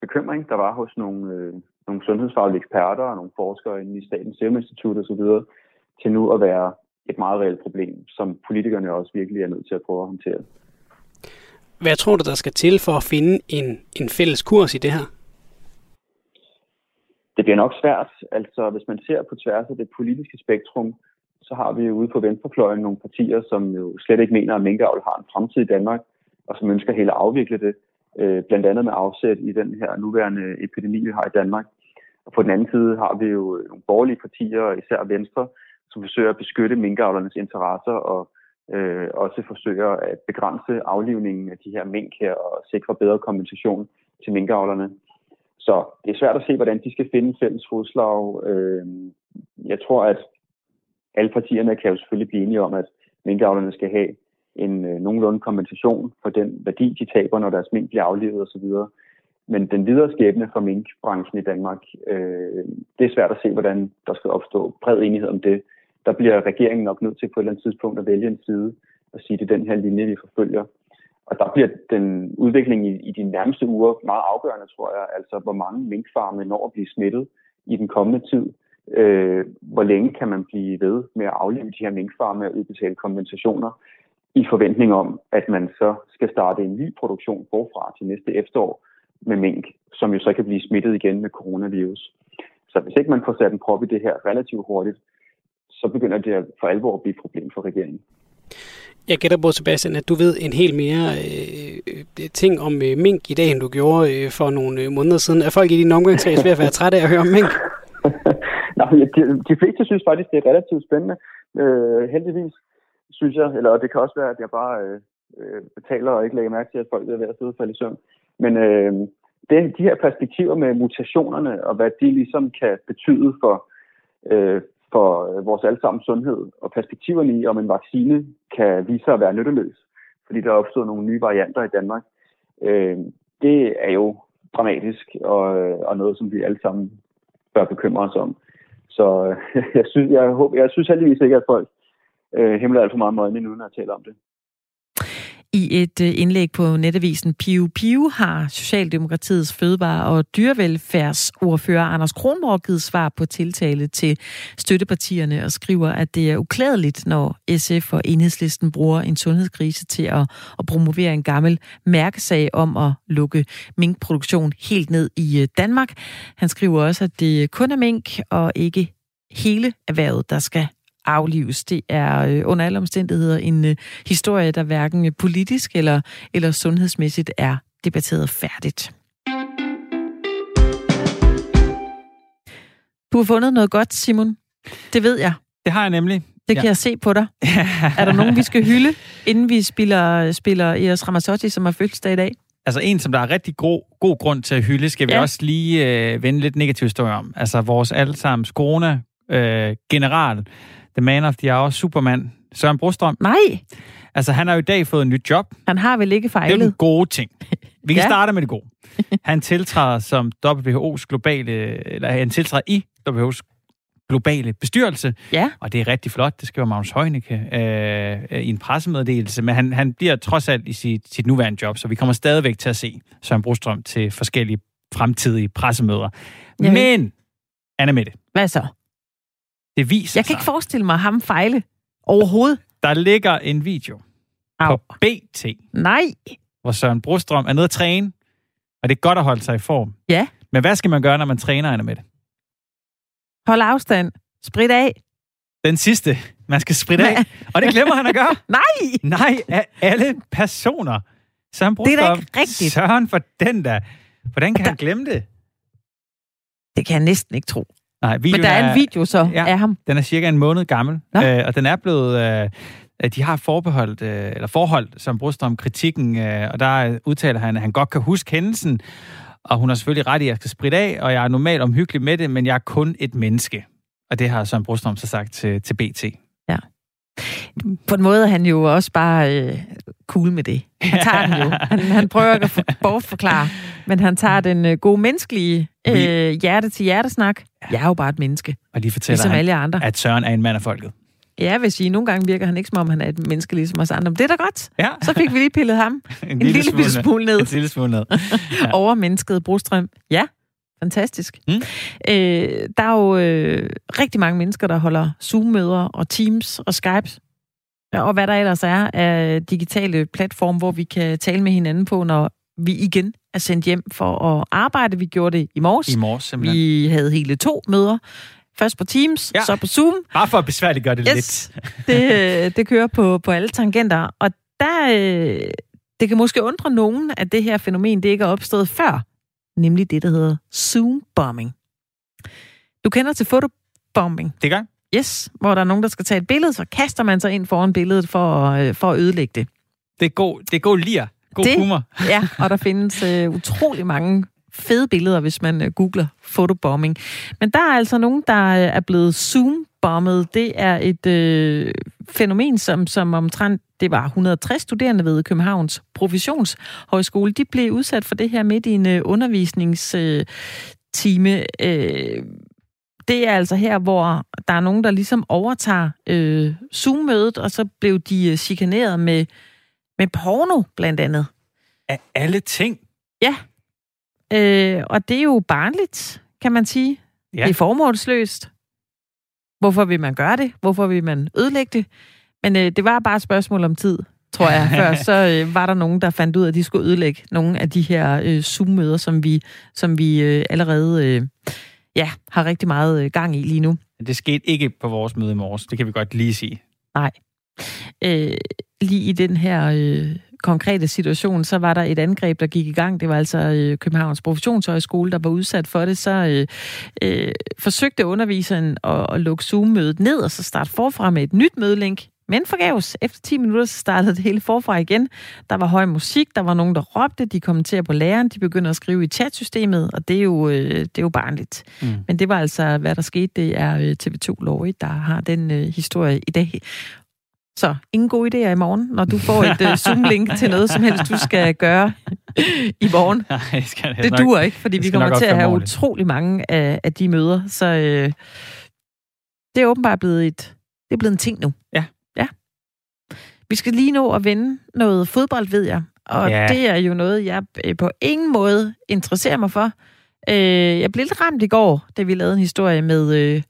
bekymring, der var hos nogle, øh, nogle sundhedsfaglige eksperter og nogle forskere inde i Statens Serum Institut osv., til nu at være et meget reelt problem, som politikerne også virkelig er nødt til at prøve at håndtere. Hvad tror du, der skal til for at finde en, en fælles kurs i det her? Det bliver nok svært. Altså, hvis man ser på tværs af det politiske spektrum, så har vi ude på venstrefløjen nogle partier, som jo slet ikke mener, at minkavl har en fremtid i Danmark, og som ønsker helt at afvikle det, øh, blandt andet med afsæt i den her nuværende epidemi, vi har i Danmark. Og på den anden side har vi jo nogle borgerlige partier, især Venstre, som forsøger at beskytte minkavlernes interesser og øh, også forsøger at begrænse aflivningen af de her mink her og sikre bedre kompensation til minkavlerne. Så det er svært at se, hvordan de skal finde fælles fodslag. Øh, jeg tror, at alle partierne kan jo selvfølgelig blive enige om, at minkavlerne skal have en øh, nogenlunde kompensation for den værdi, de taber, når deres mink bliver aflevet osv. Men den videre skæbne for minkbranchen i Danmark, øh, det er svært at se, hvordan der skal opstå bred enighed om det. Der bliver regeringen nok nødt til på et eller andet tidspunkt at vælge en side og sige, at det er den her linje, vi forfølger. Og der bliver den udvikling i, i de nærmeste uger meget afgørende, tror jeg. Altså, hvor mange minkfarme når at blive smittet i den kommende tid. Øh, hvor længe kan man blive ved med at aflive de her minkfarme og udbetale kompensationer i forventning om, at man så skal starte en ny produktion forfra til næste efterår med mink, som jo så kan blive smittet igen med coronavirus. Så hvis ikke man får sat en prop i det her relativt hurtigt, så begynder det for alvor at blive et problem for regeringen. Jeg gætter på, Sebastian, at du ved en helt mere øh, øh, ting om øh, mink i dag, end du gjorde øh, for nogle øh, måneder siden. Er folk i din omgangskreds ved at være trætte af at høre om mink? Nå, de, de fleste synes faktisk, det er relativt spændende. Øh, heldigvis synes jeg, eller det kan også være, at jeg bare øh, øh betaler og ikke lægger mærke til, at folk er ved at sidde og falde i søvn. Men øh, det, de her perspektiver med mutationerne og hvad de ligesom kan betyde for, øh, for øh, vores allesammens sundhed og perspektiverne i, om en vaccine kan vise sig at være nytteløs, fordi der er opstået nogle nye varianter i Danmark, øh, det er jo dramatisk og, øh, og noget, som vi alle sammen bør bekymre os om. Så øh, jeg synes, jeg, håber, jeg synes heldigvis ikke, at folk øh, himler alt for meget med øjnene nu, når taler om det. I et øh, indlæg på netavisen Piu Piu har Socialdemokratiets fødevare- og dyrevelfærdsordfører Anders Kronborg givet svar på tiltale til støttepartierne og skriver, at det er uklædeligt, når SF og Enhedslisten bruger en sundhedskrise til at, at promovere en gammel mærkesag om at lukke minkproduktion helt ned i øh, Danmark. Han skriver også, at det kun er mink og ikke hele erhvervet, der skal aflives. Det er øh, under alle omstændigheder en øh, historie, der hverken politisk eller, eller sundhedsmæssigt er debatteret færdigt. Du har fundet noget godt, Simon. Det ved jeg. Det har jeg nemlig. Det kan ja. jeg se på dig. er der nogen, vi skal hylde, inden vi spiller, spiller Eros Ramazzotti, som har fødselsdag i dag? Altså en, som der er rigtig god, god grund til at hylde, skal vi ja. også lige øh, vende lidt negativ historie om. Altså vores allesammens corona-general, øh, The Man of the Hour, Superman, Søren Brostrøm. Nej. Altså, han har jo i dag fået en nyt job. Han har vel ikke fejlet? Det er den gode ting. Vi kan ja. starte med det gode. Han tiltræder som WHO's globale, eller han tiltræder i WHO's globale bestyrelse. Ja. Og det er rigtig flot. Det skriver Magnus Heunicke øh, i en pressemeddelelse. Men han, han bliver trods alt i sit, sit nuværende job, så vi kommer stadigvæk til at se Søren Brostrøm til forskellige fremtidige pressemøder. Ja. Men, Anna Mette. Hvad så? Det viser Jeg kan sig. ikke forestille mig ham fejle overhovedet. Der ligger en video Au. på BT. Nej. Hvor Søren Brostrøm er nede at træne, og det er godt at holde sig i form. Ja. Men hvad skal man gøre, når man træner, Anna med det? Hold afstand. Sprit af. Den sidste. Man skal spritte af. Og det glemmer han at gøre. Nej! Nej, af alle personer. Søren. Det er da ikke rigtigt. Søren for den der. Hvordan kan han glemme det? Det kan jeg næsten ikke tro. Nej, Men der er, er en video så ja, af ham. Den er cirka en måned gammel, øh, og den er blevet... Øh, de har forbeholdt, øh, eller forholdt som Brostrøm kritikken, øh, og der udtaler han, at han godt kan huske hændelsen, og hun har selvfølgelig ret i, at jeg skal spritte af, og jeg er normalt omhyggelig med det, men jeg er kun et menneske. Og det har Søren Brostrøm så sagt til, til BT. På en måde er han jo også bare øh, cool med det. Han tager den jo. Han, han prøver ikke at bortforklare, men han tager den øh, gode menneskelige øh, hjerte-til-hjertesnak. Jeg er jo bare et menneske. Og de fortæller ligesom han, alle andre. at Søren er en mand af folket. Ja, hvis I nogle gange virker han ikke som om, han er et menneske ligesom os andre. Men det er da godt. Ja. Så fik vi lige pillet ham en, en lille, lille smule, smule ned. En lille smule ned. Ja. Over mennesket Brostrøm. Ja, fantastisk. Mm. Øh, der er jo øh, rigtig mange mennesker, der holder Zoom-møder og Teams og Skype og hvad der ellers er af digitale platform, hvor vi kan tale med hinanden på, når vi igen er sendt hjem for at arbejde. Vi gjorde det i morges. I morges, simpelthen. Vi havde hele to møder. Først på Teams, ja. så på Zoom. Bare for at besværliggøre det yes. lidt. det, det kører på, på alle tangenter. Og der, øh, det kan måske undre nogen, at det her fænomen det ikke er opstået før. Nemlig det, der hedder Zoom-bombing. Du kender til fotobombing? Det gør Yes, hvor der er nogen, der skal tage et billede, så kaster man sig ind foran billedet for, øh, for at ødelægge det. Det er god, det er god lir. God Det- humor. Ja, og der findes øh, utrolig mange fede billeder, hvis man øh, googler fotobombing. Men der er altså nogen, der øh, er blevet zoom-bommet. Det er et øh, fænomen, som, som omtrent det var 160 studerende ved Københavns Professionshøjskole. De blev udsat for det her midt i en øh, undervisningstime. Øh, det er altså her, hvor der er nogen, der ligesom overtager øh, Zoom-mødet, og så blev de øh, chikaneret med, med porno, blandt andet. Af alle ting. Ja, øh, og det er jo barnligt, kan man sige. Ja. Det er formålsløst. Hvorfor vil man gøre det? Hvorfor vil man ødelægge det? Men øh, det var bare et spørgsmål om tid, tror jeg. Før så øh, var der nogen, der fandt ud af, at de skulle ødelægge nogle af de her øh, Zoom-møder, som vi, som vi øh, allerede øh, ja, har rigtig meget øh, gang i lige nu. Det skete ikke på vores møde i morges. Det kan vi godt lige sige. øh, lige i den her øh, konkrete situation, så var der et angreb, der gik i gang. Det var altså øh, Københavns Professionshøjskole, der var udsat for det. Så øh, øh, forsøgte underviseren at, at lukke Zoom-mødet ned, og så starte forfra med et nyt mødelink. Men forgæves. Efter 10 minutter startede det hele forfra igen. Der var høj musik, der var nogen, der råbte, de kommenterer på læreren, de begynder at skrive i chatsystemet, og det er jo, øh, det er jo barnligt. Mm. Men det var altså, hvad der skete, det er øh, TV2 Lorry, der har den øh, historie i dag. Så ingen gode idéer i morgen, når du får et uh, Zoom-link til noget, som helst du skal gøre i morgen. Nej, det skal Det nok- duer ikke, fordi det vi nok kommer til at have mig ordentligt. utrolig mange af, af de møder. Så øh, det er åbenbart blevet et, det er blevet en ting nu. Ja. Vi skal lige nå at vende noget fodbold, ved jeg. Og Ja. det er jo noget, jeg øh, på ingen måde interesserer mig for. Øh, jeg blev lidt ramt i går, da vi lavede en historie med... Øh,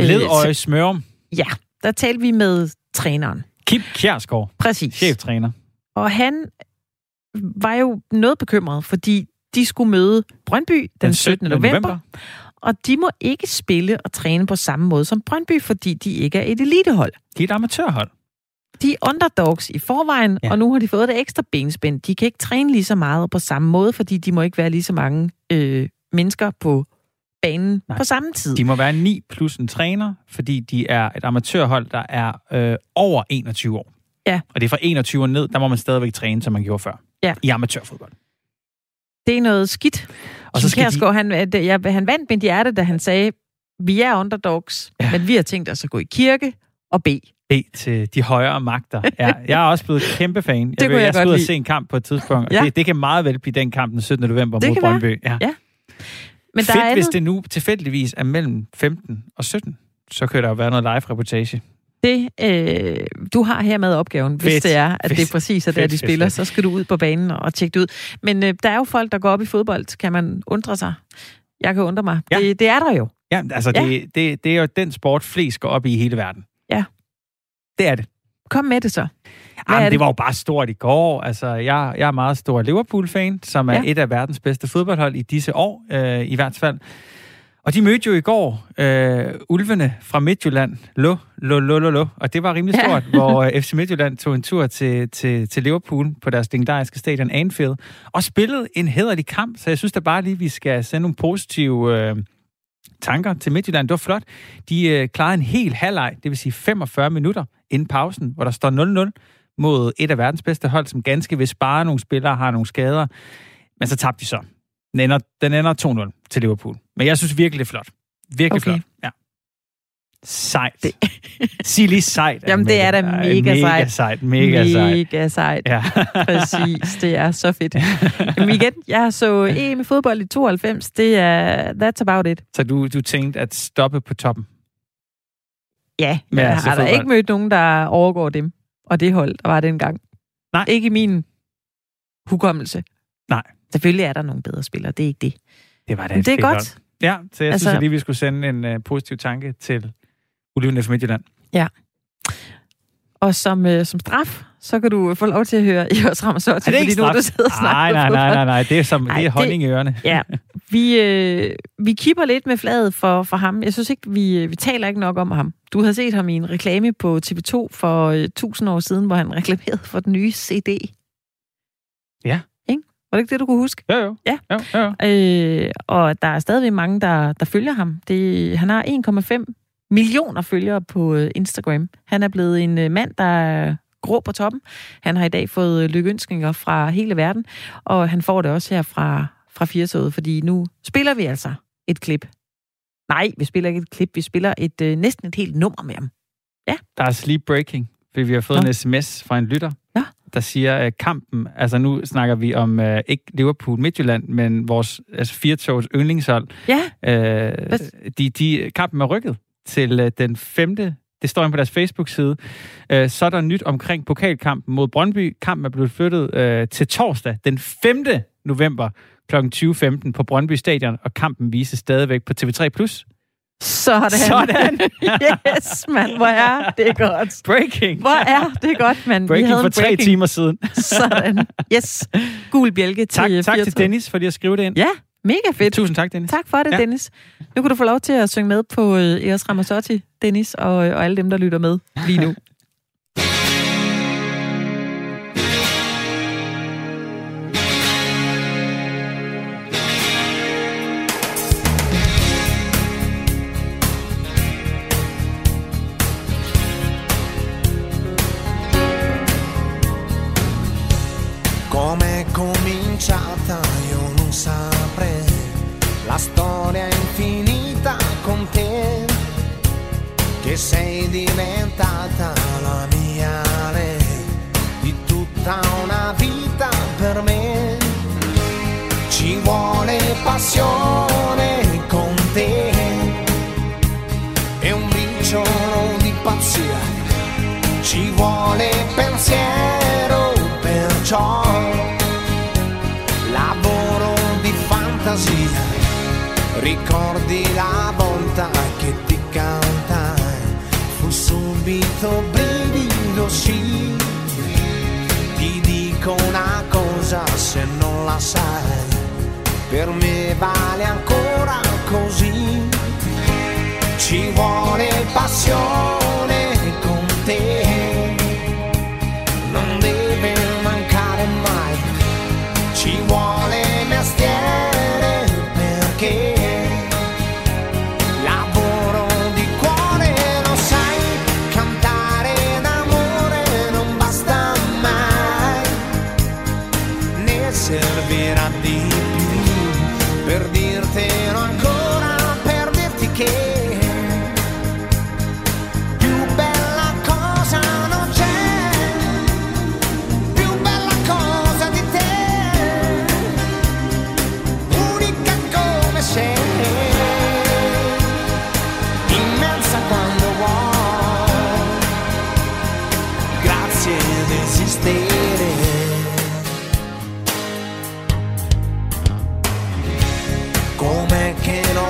Ledøje Smørum. Ja, der talte vi med træneren. Kim Kjærsgaard, Præcis. cheftræner. Og han var jo noget bekymret, fordi de skulle møde Brøndby den, 17. november, november, og de må ikke spille og træne på samme måde som Brøndby, fordi de ikke er et elitehold. De er et amatørhold. De er underdogs i forvejen, Ja. ja. og nu har de fået det ekstra benspænd. De kan ikke træne lige så meget på samme måde, fordi de må ikke være lige så mange øh, mennesker på banen Nej. På samme tid. De må være 9 plus en træner, fordi de er et amatørhold, der er øh, over 21 år. Ja. Og det er fra 21 år ned, der må man stadigvæk træne, som man gjorde før. Ja. I amatørfodbold. Det er noget skidt. Og så skal de- han, at jeg, han vandt mit hjerte, da han sagde, vi er underdogs, Ja. ja. men vi har tænkt os at gå i kirke og bede. Be til de højere magter. Ja, jeg er også blevet kæmpe fan. Det kunne vil, jeg jeg skal godt ud og se en kamp på et tidspunkt. Ja. Det, det kan meget vel blive den kamp den 17. november Det mod. Brøndby. Ja. Ja. Men der Fedt, er hvis det nu tilfældigvis er mellem 15 og 17. Så kan der jo være noget live-reportage. det, øh, du har hermed opgaven, hvis Fedt. det er, at Fedt. det præcis er der, de spiller, fedt. så skal du ud på banen og tjekke det ud. Men øh, der er jo folk, der går op i fodbold, kan man undre sig. Jeg kan undre mig. Ja. Det, det er der jo. Ja, altså Ja. Det, det, det er jo den sport, flest går op i i hele verden. Ja. Det er det. Kom med det så. Hvad Jamen, det? det? var jo bare stort i går. Altså, jeg, jeg er meget stor Liverpool-fan, som er ja. Ja. et af verdens bedste fodboldhold i disse år, øh, i hvert fald. Og de mødte jo i går øh, ulvene fra Midtjylland. Lo, lo, lo, lo, lo. Og det var rimelig Ja. stort, hvor øh, FC Midtjylland tog en tur til, til, til Liverpool på deres legendariske stadion Anfield, og spillede en hederlig kamp. Så jeg synes da bare lige, vi skal sende nogle positive øh, tanker til Midtjylland. Det var flot. De øh, klarede en hel halvleg, det vil sige 45 minutter inden pausen, hvor der står 0-0 mod et af verdens bedste hold, som ganske vil spare nogle spillere har nogle skader. Men så tabte de så. Den ender, den ender 2-0 til Liverpool. Men jeg synes virkelig, det er flot. Virkelig Okay. flot. Ja. Sejt. Det... Sig lige sejt. Jamen, det er da mega Mega sejt. sejt. Mega sejt. Mega sejt. Ja. Præcis, det er så fedt. Jamen igen, jeg så EM i fodbold i 92. Det er, that's about it. Så du, du tænkte at stoppe på toppen? Ja, Men jeg altså har da fodbold. ikke mødt nogen, der overgår dem. Og det hold, der var dengang. Nej. Ikke i min hukommelse. Nej. Selvfølgelig er der nogle bedre spillere, det er ikke det. Det var da Men det er godt. hold. Ja, så jeg altså, synes at lige, vi skulle sende en uh, positiv tanke til Ulvene fra Midtjylland. Og som, øh, som straf, så kan du få lov til at høre i os ikke fordi nu du sidder og snakker Nej, nej, nej, nej, nej. Det er, som, Ej, det er honning i ørerne. Ja, vi, øh, vi kipper lidt med fladet for, for ham. Jeg synes ikke, vi, vi taler ikke nok om ham. Du har set ham i en reklame på TV2 for øh, 1000 år siden, hvor han reklamerede for den nye CD. Ja. Ikke? Var det ikke det, du kunne huske? Jo, jo. Ja. Jo, jo, jo. Øh, og der er stadigvæk mange, der, der følger ham. Det, han har 1,5 millioner følgere på øh, Instagram. Han er blevet en øh, mand, der er grå på toppen. Han har i dag fået øh, lykønskninger fra hele verden, og han får det også her fra, fra Firtoget, fordi nu spiller vi altså et klip. Nej, vi spiller ikke et klip, vi spiller et øh, næsten et helt nummer med ham. Ja. Der er sleep breaking, fordi vi har fået Nå. en sms fra en lytter, Ja. der siger, at kampen, altså nu snakker vi om uh, ikke Liverpool Midtjylland, men vores altså Firtogs yndlingshold, Ja, Øh, de, de, kampen er rykket til øh, den 5. Det står inde på deres Facebook-side. Øh, så er der nyt omkring pokalkampen mod Brøndby. Kampen er blevet flyttet øh, til torsdag den 5. november kl. 20.15 på Brøndby Stadion, og kampen vises stadigvæk på TV3+. sådan. Sådan. yes, mand, hvor er det godt. Breaking! Hvor er det godt, mand. Vi Breaking havde for tre breaking. timer siden. Sådan. Yes. Gul bjælke til tak, tak til. Dennis, fordi at skrive det ind. Ja, mega fedt. Tusind tak, Dennis. Tak for det, Ja. Dennis. Nu kan du få lov til at synge med på øh, Eros Ramazzotti, Dennis, og, og alle dem, der lytter med lige nu. Sei diventata la mia re, di tutta una vita per me. Ci vuole passione con te. E un briciolo di pazzia, ci vuole pensiero perciò lavoro di fantasia. Ricordi la subito brivido sì. Ti dico una cosa se non la sai per me vale ancora così. Ci vuole passione con te. Non deve mancare mai. Ci vuole mestiere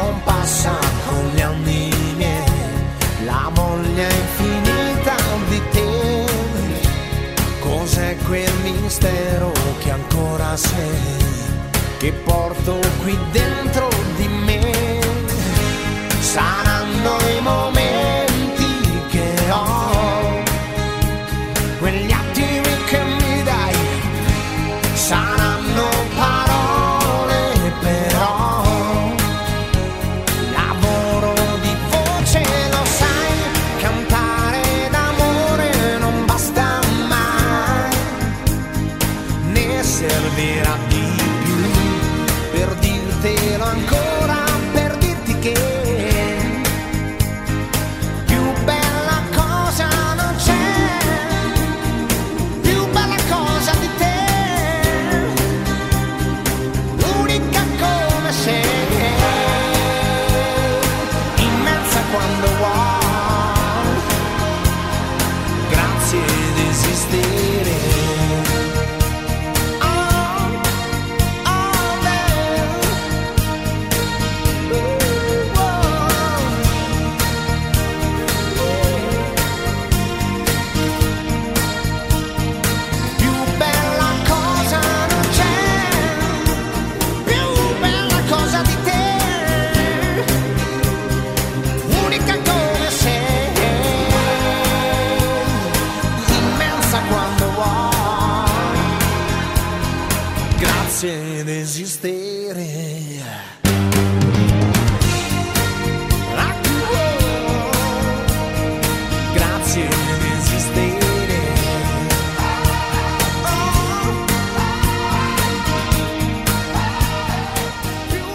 non passa con gli anni miei. La voglia infinita di te. Cos'è quel mistero che ancora sei che porto qui dentro di me? Saranno se desistere.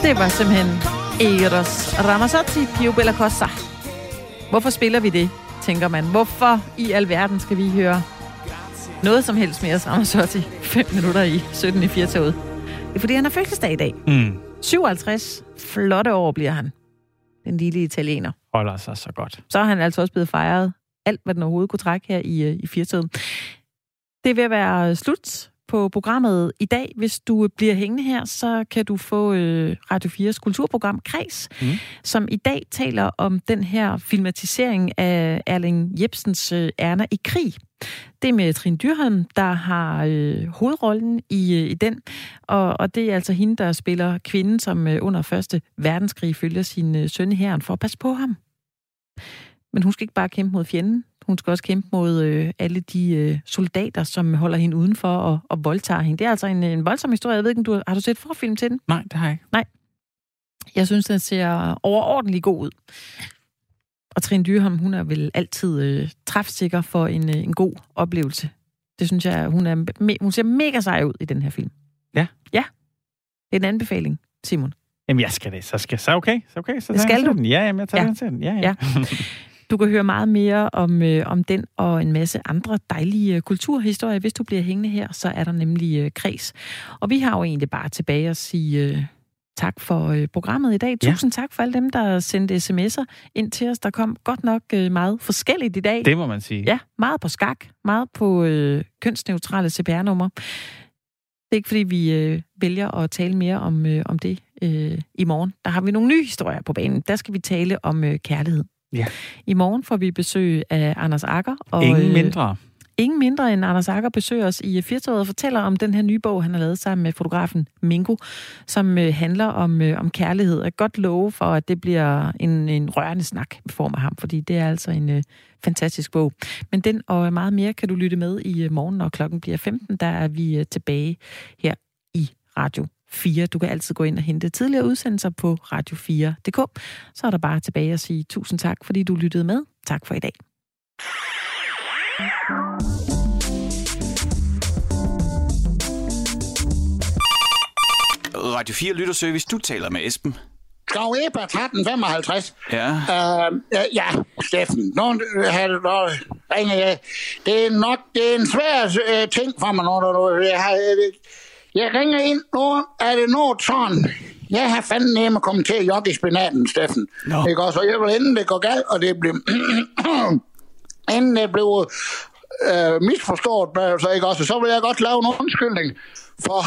Det var simpelthen Eros Ramazzotti, Pio Bella Costa. Hvorfor spiller vi det, tænker man? Hvorfor i alverden skal vi høre noget som helst mere Ramazzotti 5 minutter i 17 i 4 fordi, han har fødselsdag i dag. Mm. 57 flotte år bliver han. Den lille italiener. Holder sig så godt. Så er han altså også blevet fejret alt, hvad den overhovedet kunne trække her i, øh, i 4 Det vil være slut på programmet i dag. Hvis du bliver hængende her, så kan du få øh, Radio 4's kulturprogram Kreds, mm. som i dag taler om den her filmatisering af Erling Jebsens øh, Erna i krig. Det er med Trine Dyrholm, der har øh, hovedrollen i, øh, i den, og, og det er altså hende, der spiller kvinden, som øh, under Første Verdenskrig følger sin øh, søn i herren for at passe på ham. Men hun skal ikke bare kæmpe mod fjenden, hun skal også kæmpe mod øh, alle de øh, soldater, som holder hende udenfor og, og voldtager hende. Det er altså en, en voldsom historie. Jeg ved ikke, du, har du set forfilm til den? Nej, det har jeg ikke. Nej. Jeg synes, den ser overordentligt god ud. Og Trine Dyrholm, hun er vel altid øh, træfsikker for en, øh, en god oplevelse. Det synes jeg, hun, er, me, hun ser mega sej ud i den her film. Ja? Ja. Det er en anbefaling, Simon. Jamen, jeg skal det. Så skal så okay. Så okay. Så det skal du. Den. Ja, jamen, jeg tager ja. den til den. Ja, ja. ja. Du kan høre meget mere om, øh, om den og en masse andre dejlige øh, kulturhistorier. Hvis du bliver hængende her, så er der nemlig øh, kreds. Og vi har jo egentlig bare tilbage at sige øh, tak for øh, programmet i dag. Tusind ja. tak for alle dem, der sendte sms'er ind til os. Der kom godt nok øh, meget forskelligt i dag. Det må man sige. Ja, meget på skak, meget på øh, kønsneutrale CPR-numre. Det er ikke, fordi vi øh, vælger at tale mere om, øh, om det øh, i morgen. Der har vi nogle nye historier på banen. Der skal vi tale om øh, kærlighed. Ja. I morgen får vi besøg af Anders Akker. Og, ingen øh, mindre. Øh, ingen mindre end Anders Akker besøger os i Firtoget og fortæller om den her nye bog, han har lavet sammen med fotografen Mingo, som øh, handler om, øh, om kærlighed. Jeg kan godt love for, at det bliver en, en rørende snak vi form af ham, fordi det er altså en øh, fantastisk bog. Men den og meget mere kan du lytte med i øh, morgen, når klokken bliver 15. Der er vi tilbage her i Radio 4. Du kan altid gå ind og hente tidligere udsendelser på radio4.dk. Så er der bare tilbage at sige tusind tak, fordi du lyttede med. Tak for i dag. Radio 4 Lytterservice, du taler med Esben. Skov Eber 1355. Ja. Uh, ja, Steffen, nu har ringer jeg. Det er nok det er en svær uh, ting for mig, når jeg har, jeg ringer ind nu. Er det noget sådan? Jeg har fandme nemme kommet til at jogge i spinaten, Steffen. No. Ikke også? Og jeg vil inden det går galt, og det bliver... inden det blev øh, misforstået, så, ikke også? så vil jeg godt lave en undskyldning for,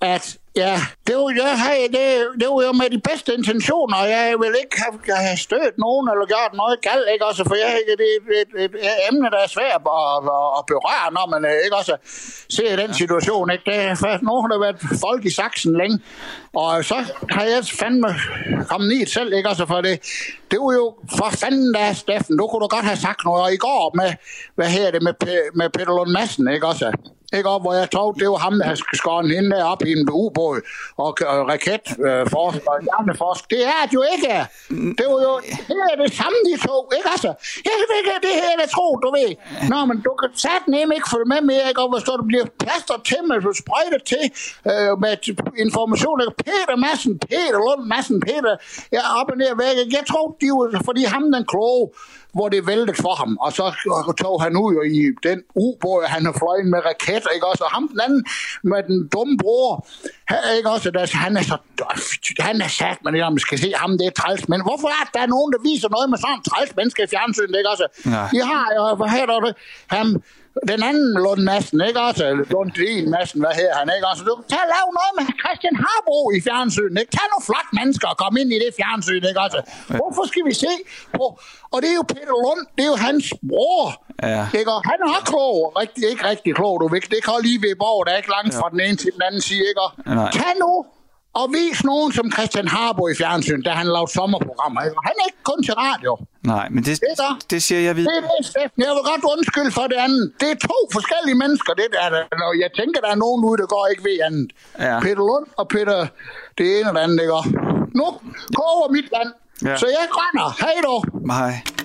at Ja, det var, jeg, hey, det, det var jo med de bedste intentioner. Jeg vil ikke have, have stødt nogen eller gjort noget galt, ikke også? For jeg, det, det, det, det er emne, der er svært at, at, at berøre, når man øh, ikke også ser den situation. Ikke? Det er først nogen, der har været folk i saksen længe. Og så har jeg fandme kommet ned selv, ikke også? For det, det var jo for fanden da, Steffen. Du kunne du godt have sagt noget. Og i går med, hvad her det, med, med Peter Lund Madsen, ikke også? Ikke op, hvor jeg tog, det var ham, der havde skåret hende der op i en ubåd og, og raketforsker øh, og hjerneforsker. Det er det jo ikke. Det var jo det er det samme, de to. Ikke altså? Jeg ved ikke, det her, jeg tror, du ved. Nå, men du kan sat nemme ikke følge med mere, ikke? Og hvis du bliver plaster til, med du sprøjter til øh, med information. Peter Madsen, Peter Lund Madsen, Peter, jeg er op og ned væk. Jeg tror, de var, fordi ham den kloge, hvor det væltede for ham. Og så tog han ud i den ubåd, han har fløjet med raketter, ikke også? Og ham den anden med den dumme bror, ikke også? Der, han er så, han er sat, men man skal se ham, det er træls. Men hvorfor er der nogen, der viser noget med sådan en træls menneske i fjernsynet, ikke også? Ja. De har jo, her der det, ham, den anden Lund Madsen, ikke også? Lundin Madsen, hvad her han, ikke også? Du kan tage lave noget med Christian Harbo i fjernsynet, ikke? Tag nogle flot mennesker og kom ind i det fjernsyn, ikke også? Hvorfor skal vi se på? Og det er jo Peter Lund, det er jo hans bror. Ja. Ikke? Han er klog, rigtig, ikke rigtig klog, du ved. Det kan lige ved Borg, der er ikke langt ja. fra den ene til den anden side, ikke? Nej. Tag nu og vis nogen som Christian Harbo i fjernsyn, da han lavede sommerprogrammer. Han er ikke kun til radio. Nej, men det, det, er det siger jeg videre. Det er det, Steffen. Jeg vil godt undskylde for det andet. Det er to forskellige mennesker, det der. Og jeg tænker, der er nogen ude, der går ikke ved andet. Ja. Peter Lund og Peter det ene eller andet, ikke? Nu over mit land. Ja. Så jeg render. Hej då. Hej.